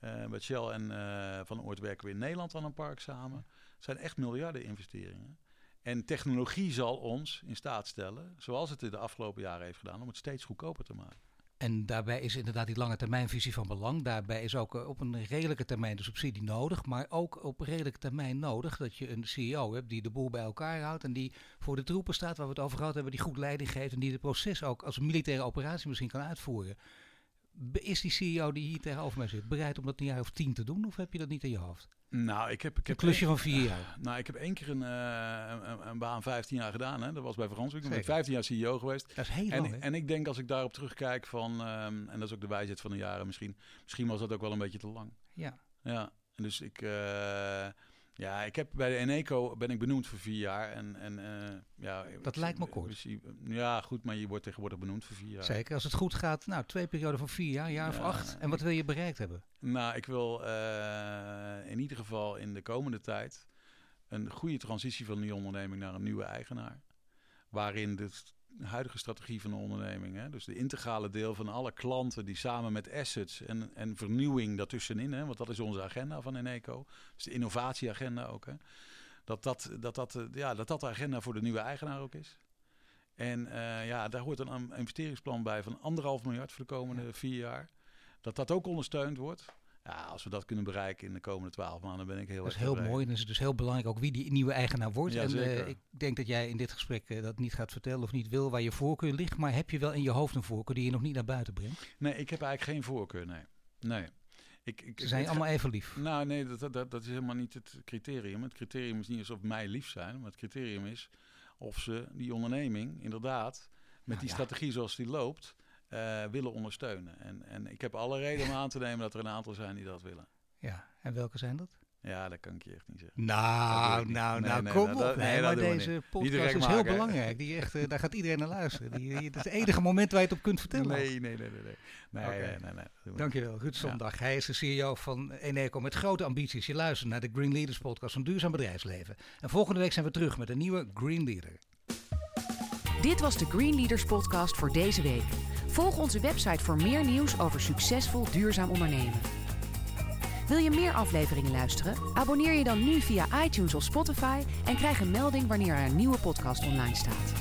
S3: Uh, met Shell en Van Oort werken we in Nederland aan een park samen. Het zijn echt miljarden investeringen. En technologie zal ons in staat stellen, zoals het in de afgelopen jaren heeft gedaan, om het steeds goedkoper te maken.
S2: En daarbij is inderdaad die lange termijnvisie van belang. Daarbij is ook op een redelijke termijn de subsidie nodig. Maar ook op redelijke termijn nodig dat je een CEO hebt die de boel bij elkaar houdt. En die voor de troepen staat waar we het over gehad hebben. Die goed leiding geeft en die het proces ook als militaire operatie misschien kan uitvoeren. Is die CEO die hier tegenover mij zit bereid om dat een jaar of tien te doen? Of heb je dat niet in je hoofd?
S3: Nou, ik heb, ik heb
S2: een klusje van vier jaar.
S3: Nou, ik heb één keer een, uh, een, een, baan 15 jaar gedaan. Hè. Dat was bij Franswijk. Ik ben 15 jaar CEO geweest.
S2: Dat is heel
S3: en,
S2: lang.
S3: En ik denk als ik daarop terugkijk van, um, en dat is ook de wijsheid van de jaren misschien, misschien was dat ook wel een beetje te lang.
S2: Ja.
S3: Ja. Dus ik, uh, ja, ik heb bij de Eneco ben ik benoemd voor vier jaar. En, en uh, ja,
S2: dat lijkt me kort.
S3: Ja, goed, maar je wordt tegenwoordig benoemd voor vier jaar.
S2: Zeker, als het goed gaat. Nou, twee perioden van vier jaar, jaar ja, of acht. En wat wil je bereikt hebben?
S3: Nou, ik wil uh, in ieder geval in de komende tijd een goede transitie van die onderneming naar een nieuwe eigenaar. Waarin de huidige strategie van de onderneming, hè, dus de integrale deel van alle klanten die samen met assets en, en vernieuwing daartussenin, hè, want dat is onze agenda van Eneco, dus de innovatieagenda ook, hè, dat, dat, dat, dat, ja, dat dat de agenda voor de nieuwe eigenaar ook is. En uh, ja, daar hoort een investeringsplan bij van anderhalf miljard voor de komende ja. vier jaar. Dat dat ook ondersteund wordt. Ja, als we dat kunnen bereiken in de komende twaalf maanden, ben ik heel
S2: Dat is heel mooi en is het dus heel belangrijk ook wie die nieuwe eigenaar wordt.
S3: Ja,
S2: en
S3: uh,
S2: ik denk dat jij in dit gesprek uh, dat niet gaat vertellen of niet wil waar je voorkeur ligt. Maar heb je wel in je hoofd een voorkeur die je nog niet naar buiten brengt?
S3: Nee, ik heb eigenlijk geen voorkeur, nee. Nee. Ik, ik,
S2: Ze zijn allemaal even lief.
S3: Nou, nee, dat, dat, dat is helemaal niet het criterium. Het criterium is niet alsof mij lief zijn, maar het criterium is of ze die onderneming inderdaad met
S2: Nou
S3: die
S2: ja.
S3: strategie zoals die loopt uh, willen ondersteunen. En, en ik heb alle reden om aan te nemen dat er een aantal zijn die dat willen.
S2: Ja, en welke zijn dat?
S3: Ja, dat kan ik je echt niet zeggen.
S2: Nou, nou,
S3: Nee,
S2: nou,
S3: nee,
S2: kom
S3: nou,
S2: op.
S3: dat-
S2: nee,
S3: nee,
S2: maar deze podcast is heel
S3: maken,
S2: belangrijk. Die echt, eh, daar gaat iedereen naar luisteren. Die, die- dat is het enige moment waar je het op kunt vertellen.
S3: Nee, nee, nee, nee. Nee, nee, nee.
S2: Dankjewel, Ruud Zondag. Hij is de CEO van Eneco met grote ambities. Je luistert naar de Green Leaders podcast van Duurzaam Bedrijfsleven. En volgende week zijn we terug met een nieuwe Green Leader.
S1: Dit was de Green Leaders podcast voor deze week. Volg onze website voor meer nieuws over succesvol duurzaam ondernemen. Wil je meer afleveringen luisteren? Abonneer je dan nu via iTunes of Spotify en krijg een melding wanneer er een nieuwe podcast online staat.